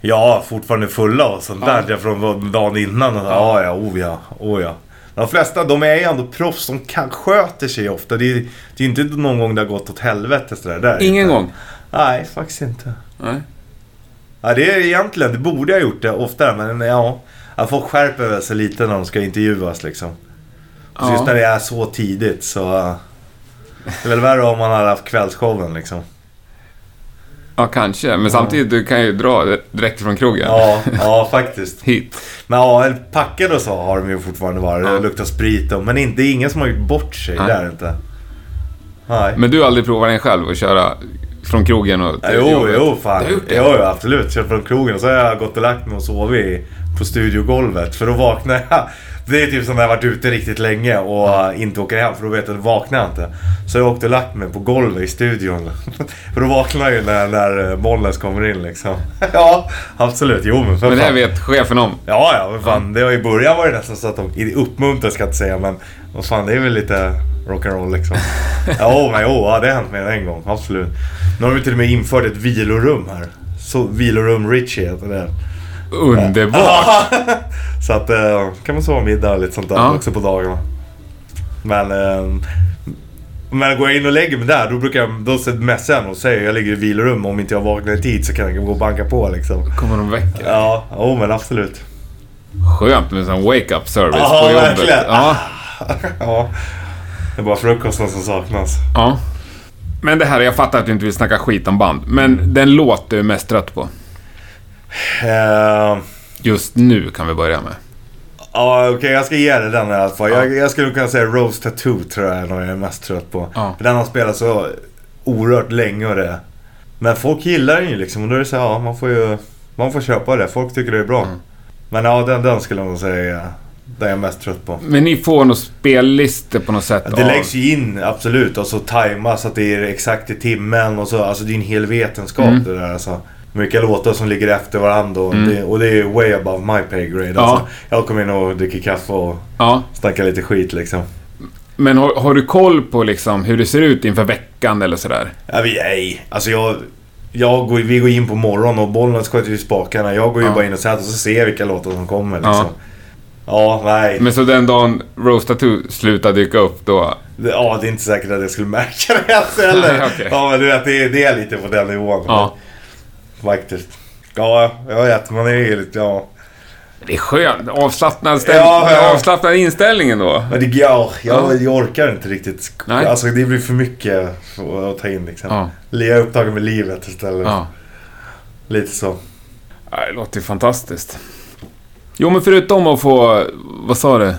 Ja, fortfarande fulla och sånt Ja. där från dagen innan. Och, ja, ja, oh ja, oh ja. De flesta, de är ju ändå proffs. De kan, sköter sig ofta. Det är, det är inte någon gång det har gått åt helvete sådär. Där, Ingen inte. gång? Nej, faktiskt inte. Nej. Ja, det är egentligen, det borde jag gjort det oftare. Men ja, att folk skärper väl sig lite när de ska intervjuas liksom. Så just när det är så tidigt så... Det är väl värre om man hade haft kvällsshowen liksom. Ja, kanske. Men samtidigt, du kan ju dra direkt från krogen. Ja, ja faktiskt. Hit. Men ja, packade och så har de ju fortfarande varit. Ja. Det luktar sprit och, Men inte, det är ingen som har gjort bort sig. Nej. Det är det inte. Nej. Men du har aldrig provat den själv och köra från krogen och Ja, jo, jo, fan. Du har gjort det? Jo, jo, absolut. Kört från krogen och så har jag gått och lagt mig och sovit på studiogolvet. För då vaknar jag. Det är typ som när jag varit ute riktigt länge och inte åker hem för då vet jag att vaknar jag inte. Så jag åkte och lagt mig på golvet i studion. för då vaknar jag ju när, när Bollnäs kommer in liksom. ja, absolut. Jo, men för Men det här fan. vet chefen om. Ja, ja, men fan. Det var i början var det nästan så att de uppmuntrade ska jag inte säga, men vad fan, det är väl lite rock'n'roll liksom. ja, men jo, ja, det har hänt mig en gång, absolut. Nu har de till och med infört ett vilorum här. Så, vilorum Richie heter det. Underbart! så att eh, kan man sova middag och lite sånt där Ja. också på dagarna. Men, eh, men går jag in och lägger mig där, då brukar jag, då messar jag och säger jag ligger i vilorum. Om inte jag vaknar i tid så kan jag gå och banka på liksom. Kommer de väcka? Ja, oh, men absolut. Skönt med sån wake-up service Ja, på jobbet. verkligen. Ja. ja. Det är bara frukosten som saknas. ja. Men det här, jag fattar att du inte vill snacka skit om band. Men den låt du är mest trött på? Eh, Just nu kan vi börja med. Ja, okej jag ska ge dig den i alla fall. Jag, jag skulle kunna säga Rose Tattoo tror jag är nog jag är mest trött på. Ja. För den har spelat så oerhört länge och det. Men folk gillar den ju liksom och då är det så här, ja man får ju man får köpa det. Folk tycker det är bra. Mm. Men ja, den, den skulle jag nog säga den jag är mest trött på. Men ni får nog spellistor på något sätt Det av- läggs ju in, absolut. Och så tajmas att det är exakt i timmen och så. Alltså det är en hel vetenskap Mm. det där alltså. Vilka låtar som ligger efter varandra och, Mm. det, och det är way above my pay grade Ja. alltså. Jag kommer in och dricker kaffe och Ja. snackar lite skit liksom. Men har, har du koll på liksom hur det ser ut inför veckan eller sådär? Ja, vi, nej. Alltså jag... Jag går, vi går in på morgonen och bollen sköter ju spakarna. Jag går ju Ja. bara in och sätter och så ser jag vilka låtar som kommer liksom. Ja. Ja, nej. Men så den dagen Rose Tattoo slutar dyka upp då... Ja, det är inte säkert att jag skulle märka det ens heller. Nej, okej. Ja, men du vet, det, är- det är lite på den nivån. Ja. Faktiskt. Ja, jag vet. Man är ju lite, ja. Det är skönt. Avslappnad, stäm... Ja, ja. Avslappnad inställningen då. Men det, ja, jag, Ja. jag orkar inte riktigt. Nej. Alltså det blir för mycket att ta in liksom. Ja. Jag är upptagen med livet istället. Ja. Lite så. Ja, Det låter ju fantastiskt. Jo, men förutom att få... Vad sa du?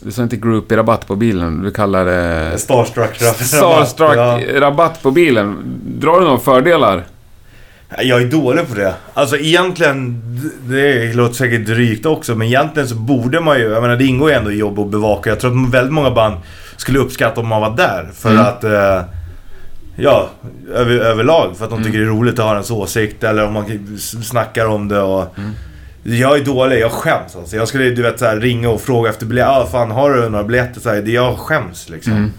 Du sa inte groupie-rabatt på bilen. Du kallar det... Starstruck rabatt. Starstruck-rabatt på bilen. Drar du några fördelar? Ja. Jag är dålig på det. Alltså egentligen, det låter säkert drygt också, men egentligen så borde man ju, jag menar det ingår ju ändå i jobb att bevaka. Jag tror att väldigt många band skulle uppskatta om man var där. För Mm. att, eh, ja, över, överlag. För att de Mm. tycker det är roligt att ha ens åsikt eller om man snackar om det och... Mm. Jag är dålig, jag skäms alltså. Jag skulle du vet så här, ringa och fråga efter biljetter. Ah, fan har du några biljetter? Så här, det jag skäms liksom. Mm.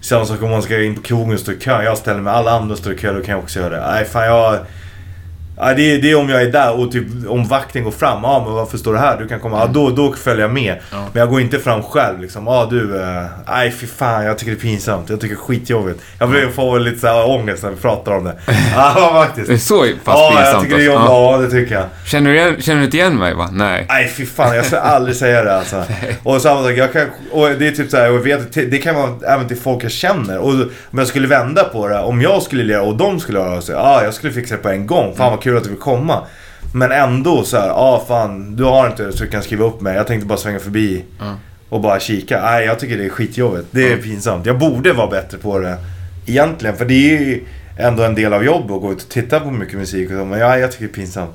Samma sak om man ska in på krogen och stå i kö. Jag ställer mig, alla andra står i kö, då kan jag också göra det. Nej fan jag... Ja, det, är, det är om jag är där och typ om vakten går fram. Ja men varför står du här? Du kan komma. Ja då, då följer jag med. Ja. Men jag går inte fram själv liksom. Ja du. eh, Nej fy fan jag tycker det är pinsamt. Jag tycker det är skitjobbigt. Jag blir- får lite så här ångest när vi pratar om det. Ja faktiskt. Det är så pass Ja jag pinsamt tycker det är jobbigt. Ja. Ja det tycker jag. Känner, du igen, känner du inte igen mig va? Nej. Nej fy fan, jag ska aldrig säga det alltså. Och samma sak, jag kan, och det är typ såhär, jag vet, det kan vara även till folk jag känner. Och om jag skulle vända på det, om jag skulle lira och de skulle göra så, ja jag skulle fixa det på en gång. Fan vad kul att du vill komma. Men ändå så här, ja ah, fan, du har inte det så du kan skriva upp mig. Jag tänkte bara svänga förbi Ja. och bara kika. Nej jag tycker det är skitjobbigt. Det är pinsamt. Jag borde vara bättre på det egentligen. För det är ju ändå en del av jobbet att gå ut och titta på mycket musik och så. Men ja, jag tycker det är pinsamt.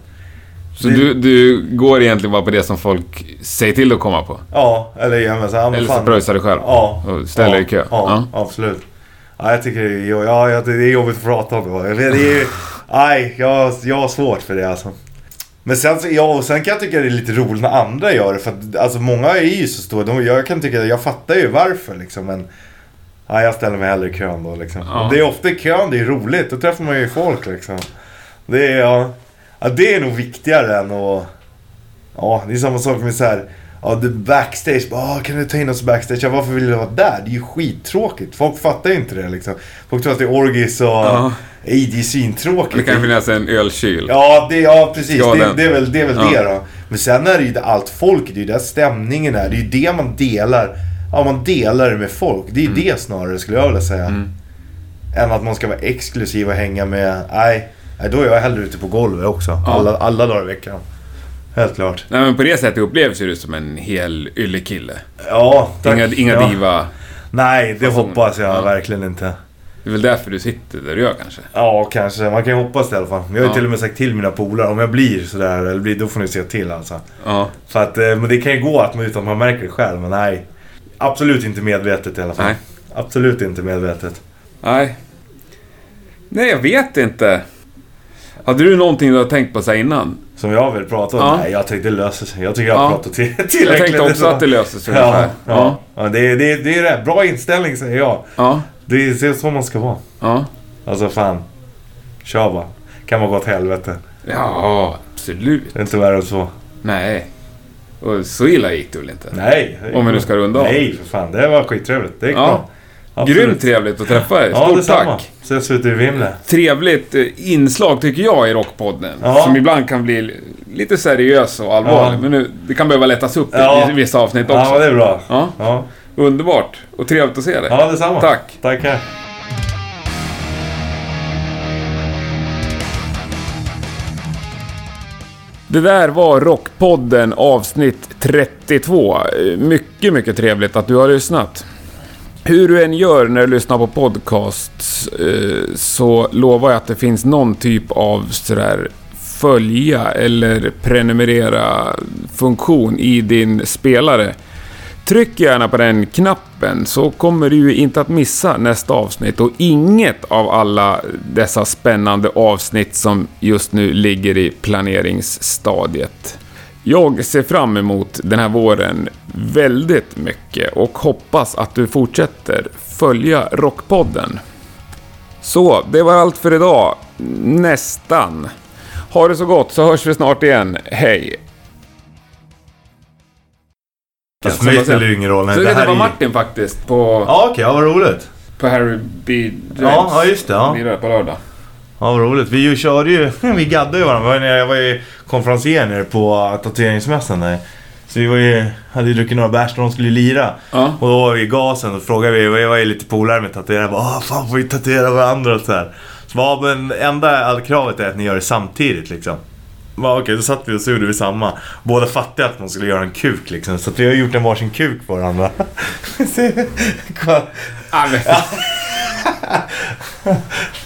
Så Det- du, du går egentligen bara på det som folk säger till att komma på? Ja, eller ja, men så, ja, men Eller så pröjsar du själv? Ja. Och ställer ja, i kö? Ja, absolut. Ja, jag tycker det är, ja, ja, det är jobbigt att prata om det. Det är, nej, jag, jag har svårt för det alltså. Men sen, ja, och sen kan jag tycka det är lite roligt när andra gör det. För att alltså, många är ju så stora. De, jag kan tycka, jag fattar ju varför liksom. Men ja, jag ställer mig hellre i kön då liksom. Ja. Det är ofta i kön det är roligt. Då träffar man ju folk liksom. Det är, ja, ja, det är nog viktigare än att... Ja, det är samma sak med så här. Ja, det backstage. Bara, "Ah, kan du ta in oss backstage? Ja, varför vill du vara där? Det är ju skittråkigt. Folk fattar ju inte det liksom. Folk tror att det är orgis och... Ja. Nej, det är svintråkigt. Det kan finnas en ölkyl. Ja, det, ja precis. Det, det är väl, det, är väl Ja. det då. Men sen är det ju allt folk, det är ju där stämningen är. Det är ju det man delar. Ja, man delar det med folk. Det är ju det snarare skulle jag vilja säga. Mm. Än att man ska vara exklusiv och hänga med... Nej, nej då är jag hellre ute på golvet också. Ja. Alla, alla dagar i veckan. Helt klart. Nej, men på det sättet upplevs du som en hel yllekille. Ja, tack. Inga, inga ja. diva. Nej, det Fasoner. hoppas jag Ja. verkligen inte. Det är väl därför du sitter där du gör kanske? Ja, kanske. Man kan ju hoppas det i alla fall. Jag har ju Ja. till och med sagt till mina polare, om jag blir sådär, eller blir, då får ni se till alltså. Ja. För att, eh, men det kan ju gå att man, utan att man märker det själv, men nej. Absolut inte medvetet i alla fall. Nej. Absolut inte medvetet. Nej. Nej, jag vet inte. Hade du någonting du har tänkt på så innan? Som jag vill prata om? Ja. Nej, jag tänkte det löser sig. Jag tycker jag har Ja. pratat till, tillräckligt. Jag tänkte också att det löser sig Ja, ungefär. ja. ja det, är- det, är- det är det. Bra inställning säger jag. Ja. Det är, det är så man ska vara. Ja. Alltså fan. Kör bara. Kan man gå åt helvete. Ja, absolut. Det är inte värre än så. Nej. Och så illa gick det väl inte? Nej. Om vi nu ska runda av. Nej, för fan. Det var skittrevligt. Det gick Ja. bra. Absolut. Grymt trevligt att träffa er. Ja, Stort detsamma. tack. Ses ute i Vimle. Trevligt eh, inslag tycker jag i Rockpodden. Ja. Som ibland kan bli li- lite seriös och allvarlig. Ja. Men nu, det kan behöva lättas upp Ja. i vissa avsnitt Ja, också. men det är bra. Ja, Ja, underbart. Och trevligt att se dig. ja detsamma. Tack. Tackar. Det där var Rockpodden avsnitt 32. Eh, Mycket, mycket trevligt att du har lyssnat. Hur du än gör när du lyssnar på podcasts eh, så lovar jag att det finns någon typ av sådär följa eller prenumerera funktion i din spelare. Tryck gärna på den knappen så kommer du ju inte att missa nästa avsnitt och inget av alla dessa spännande avsnitt som just nu ligger i planeringsstadiet. Jag ser fram emot den här våren väldigt mycket och hoppas att du fortsätter följa Rockpodden. Så, det var allt för idag. Nästan. Ha det så gott så hörs vi snart igen. Hej! För mig spelar det ingen roll. Så det det här var Martin faktiskt på, Ja, okej. Ja, vad roligt. på Harry B. Ja, ja, just det. Ja. På lördag. Ja, vad roligt. Vi ju körde ju, vi gaddade ju varandra. Jag var ju Jag konferencier nere på tatueringsmässan där. Så vi var ju, hade ju druckit några bärs och de skulle lira. Ja. Och då var vi i gasen och frågade vi, vi var ju lite polare med tatuerare. Bara, "Ah, fan får vi tatuera varandra och så här. Så bara, men enda kravet är att ni gör det samtidigt liksom. Ja, Okej, då satt vi och så gjorde vi samma. Båda fattade att man skulle göra en kuk liksom. Så vi har gjort en varsin kuk på varandra.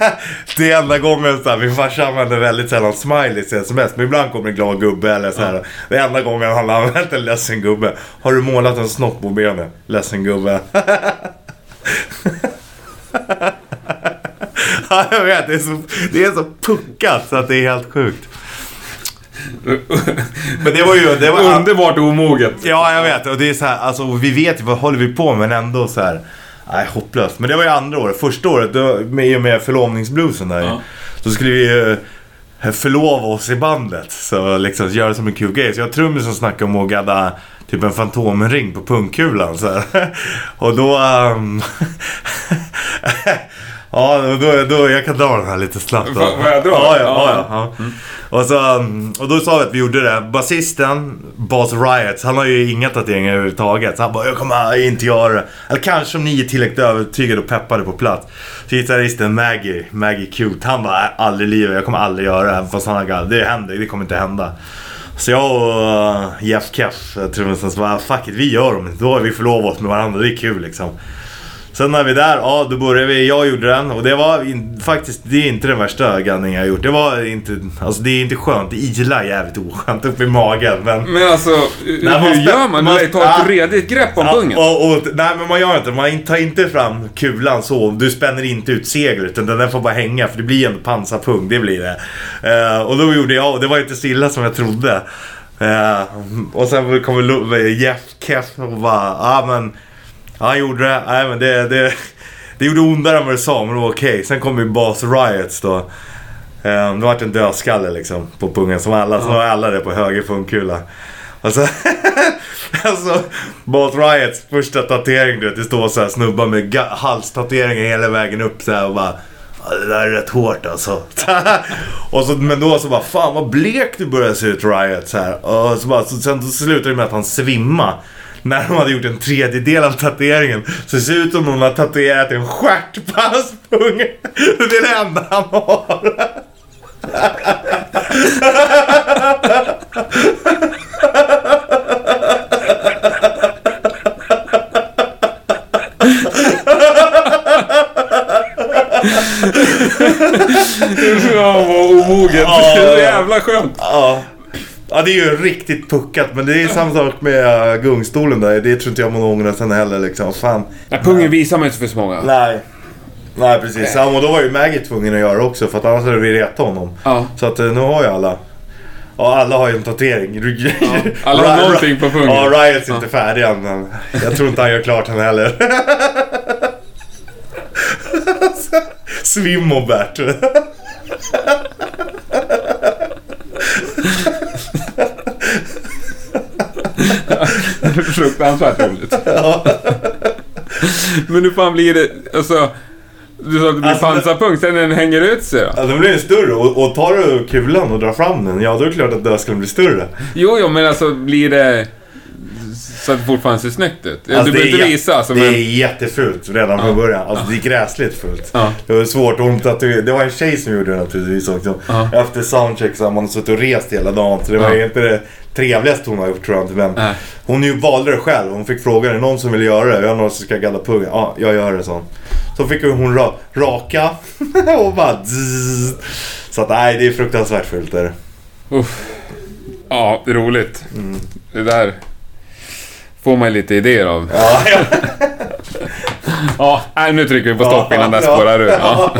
Det är enda gången så här, min farsa använder väldigt sällan smileys i sms. Men ibland kommer en glad gubbe eller så här. Det är enda gången han har använt en ledsen gubbe. Har du målat en snopp på benet? Ledsen gubbe. ja, jag vet. Det är, så, det är så puckat så att det är helt sjukt. Men det var ju... Det var, underbart omoget. Ja, jag vet. Och det är så här, alltså, vi vet ju vad håller vi på med, men ändå så här. Nej, hopplöst. Men det var ju andra året. Första året, då, med, i och med förlovningsbluesen där. Ja. Så skulle vi ju eh, förlova oss i bandet. Så liksom göra som en kul grej. Så jag har trummis som snackade om att gadda typ en fantomring på pungkulan. Så här. Och då... ehm, Ja, då, då, jag kan dra den här lite snabbt. då. Får- jag dra? Ja, ja, Ja. ja, ja. Och, så, um, och då sa vi att vi gjorde det. Basisten, Boss Riots, han har ju inga tatueringar överhuvudtaget. Så han bara, jag kommer inte göra det. Eller kanske om ni är tillräckligt övertygade och peppade på plats. Så gitarristen Maggie, Maggie Cute, han bara, "Nej, aldrig i livet, jag kommer aldrig göra det. Även Fast han har. Det händer, det kommer inte hända. Så jag och Jeff Keff, trummisen, så bara, fuck it, vi gör dem. Då har vi förlovat oss med varandra, det är kul liksom. Sen när vi är där, ja då började vi, jag gjorde den och det var in, faktiskt, det är inte den värsta gaddningen jag har gjort. Det var inte, alltså det är inte skönt, det ilar jävligt oskönt upp i magen men... Men alltså, hur man hur spä- gör man? man- Du tar ett redigt grepp om Ja, pungen. och, och, nej men man gör inte Man tar inte fram kulan så. Du spänner inte ut seglet utan den får bara hänga för det blir en pansarpung. Det blir det. Eh, och då gjorde jag och det var inte så illa som jag trodde. Eh, och sen kommer Jeff Keff och bara, ja men. Han gjorde det. Nej men det, det, det gjorde ondare än vad det sa men det var okej. Sen kom ju Boss Riots då. Eh, det vart en dödskalle liksom på pungen som alla, så var alla det på höger pungkula. Och så, alltså, Boss Riots första tatuering du vet, det står så här snubbar med ga- halstatueringar hela vägen upp så här och bara Ja, det där är rätt hårt alltså. och så, men då så bara, fan vad blek du börjar se ut Riot så här. Och så bara, så, sen så slutade det med att han svimma När de hade gjort en tredjedel av tatueringen. Så det ser ut som någon har tatuerat en stjärt på hans pung. Det är det enda han har. Ja, vad omoget. Det ja. jävla skönt. Ja. Ja, det är ju riktigt puckat. Men det är samma sak med uh, gungstolen där. Det tror inte jag man ångrar sen heller liksom. Fan. Nej, pungen visar man inte för så många. Nej. Nej, precis. Ja, och då var ju Maggie tvungen att göra också. För att annars hade vi retat honom. Ja. Så att eh, nu har ju alla. Ja, alla har ju en tatuering. alla har någonting på pungen. Ja, Riots är inte färdig än. Men jag tror inte han gör klart den heller. Svimmobert. Fruktansvärt roligt. Men hur fan blir det, alltså... Du sa att det blir Alltså, pansarpung, sen när den hänger ut sig då? Ja, då blir den större. Och, och tar du kulan och drar fram den, ja då är det klart att dödskallen blir större. Jo, jo, men alltså blir det... Så att det fortfarande ser snyggt ut? Alltså, du behöver inte visa som Det en... är jättefult redan från början. Alltså det är gräsligt fult. Ja. Det var svårt. Hon tatuerade. Det var en tjej som gjorde det naturligtvis också. Ja. Efter soundcheck så har man suttit och rest hela dagen. Så det var Ja. inte det trevligaste hon har gjort tror jag inte. Men Nej. hon ju valde det själv. Hon fick frågan, är det någon som vill göra det? Jag har någon som ska gadda pungen. Ja, jag gör det, så. Så fick hon ra raka och bara zzz. Så att nej, det är fruktansvärt fult är det. Uff. Ja, det är roligt. Mm. Det där får man lite idéer av. Ja, ja. Ja, nej, nu trycker vi på stopp innan det spårar ur. Ja.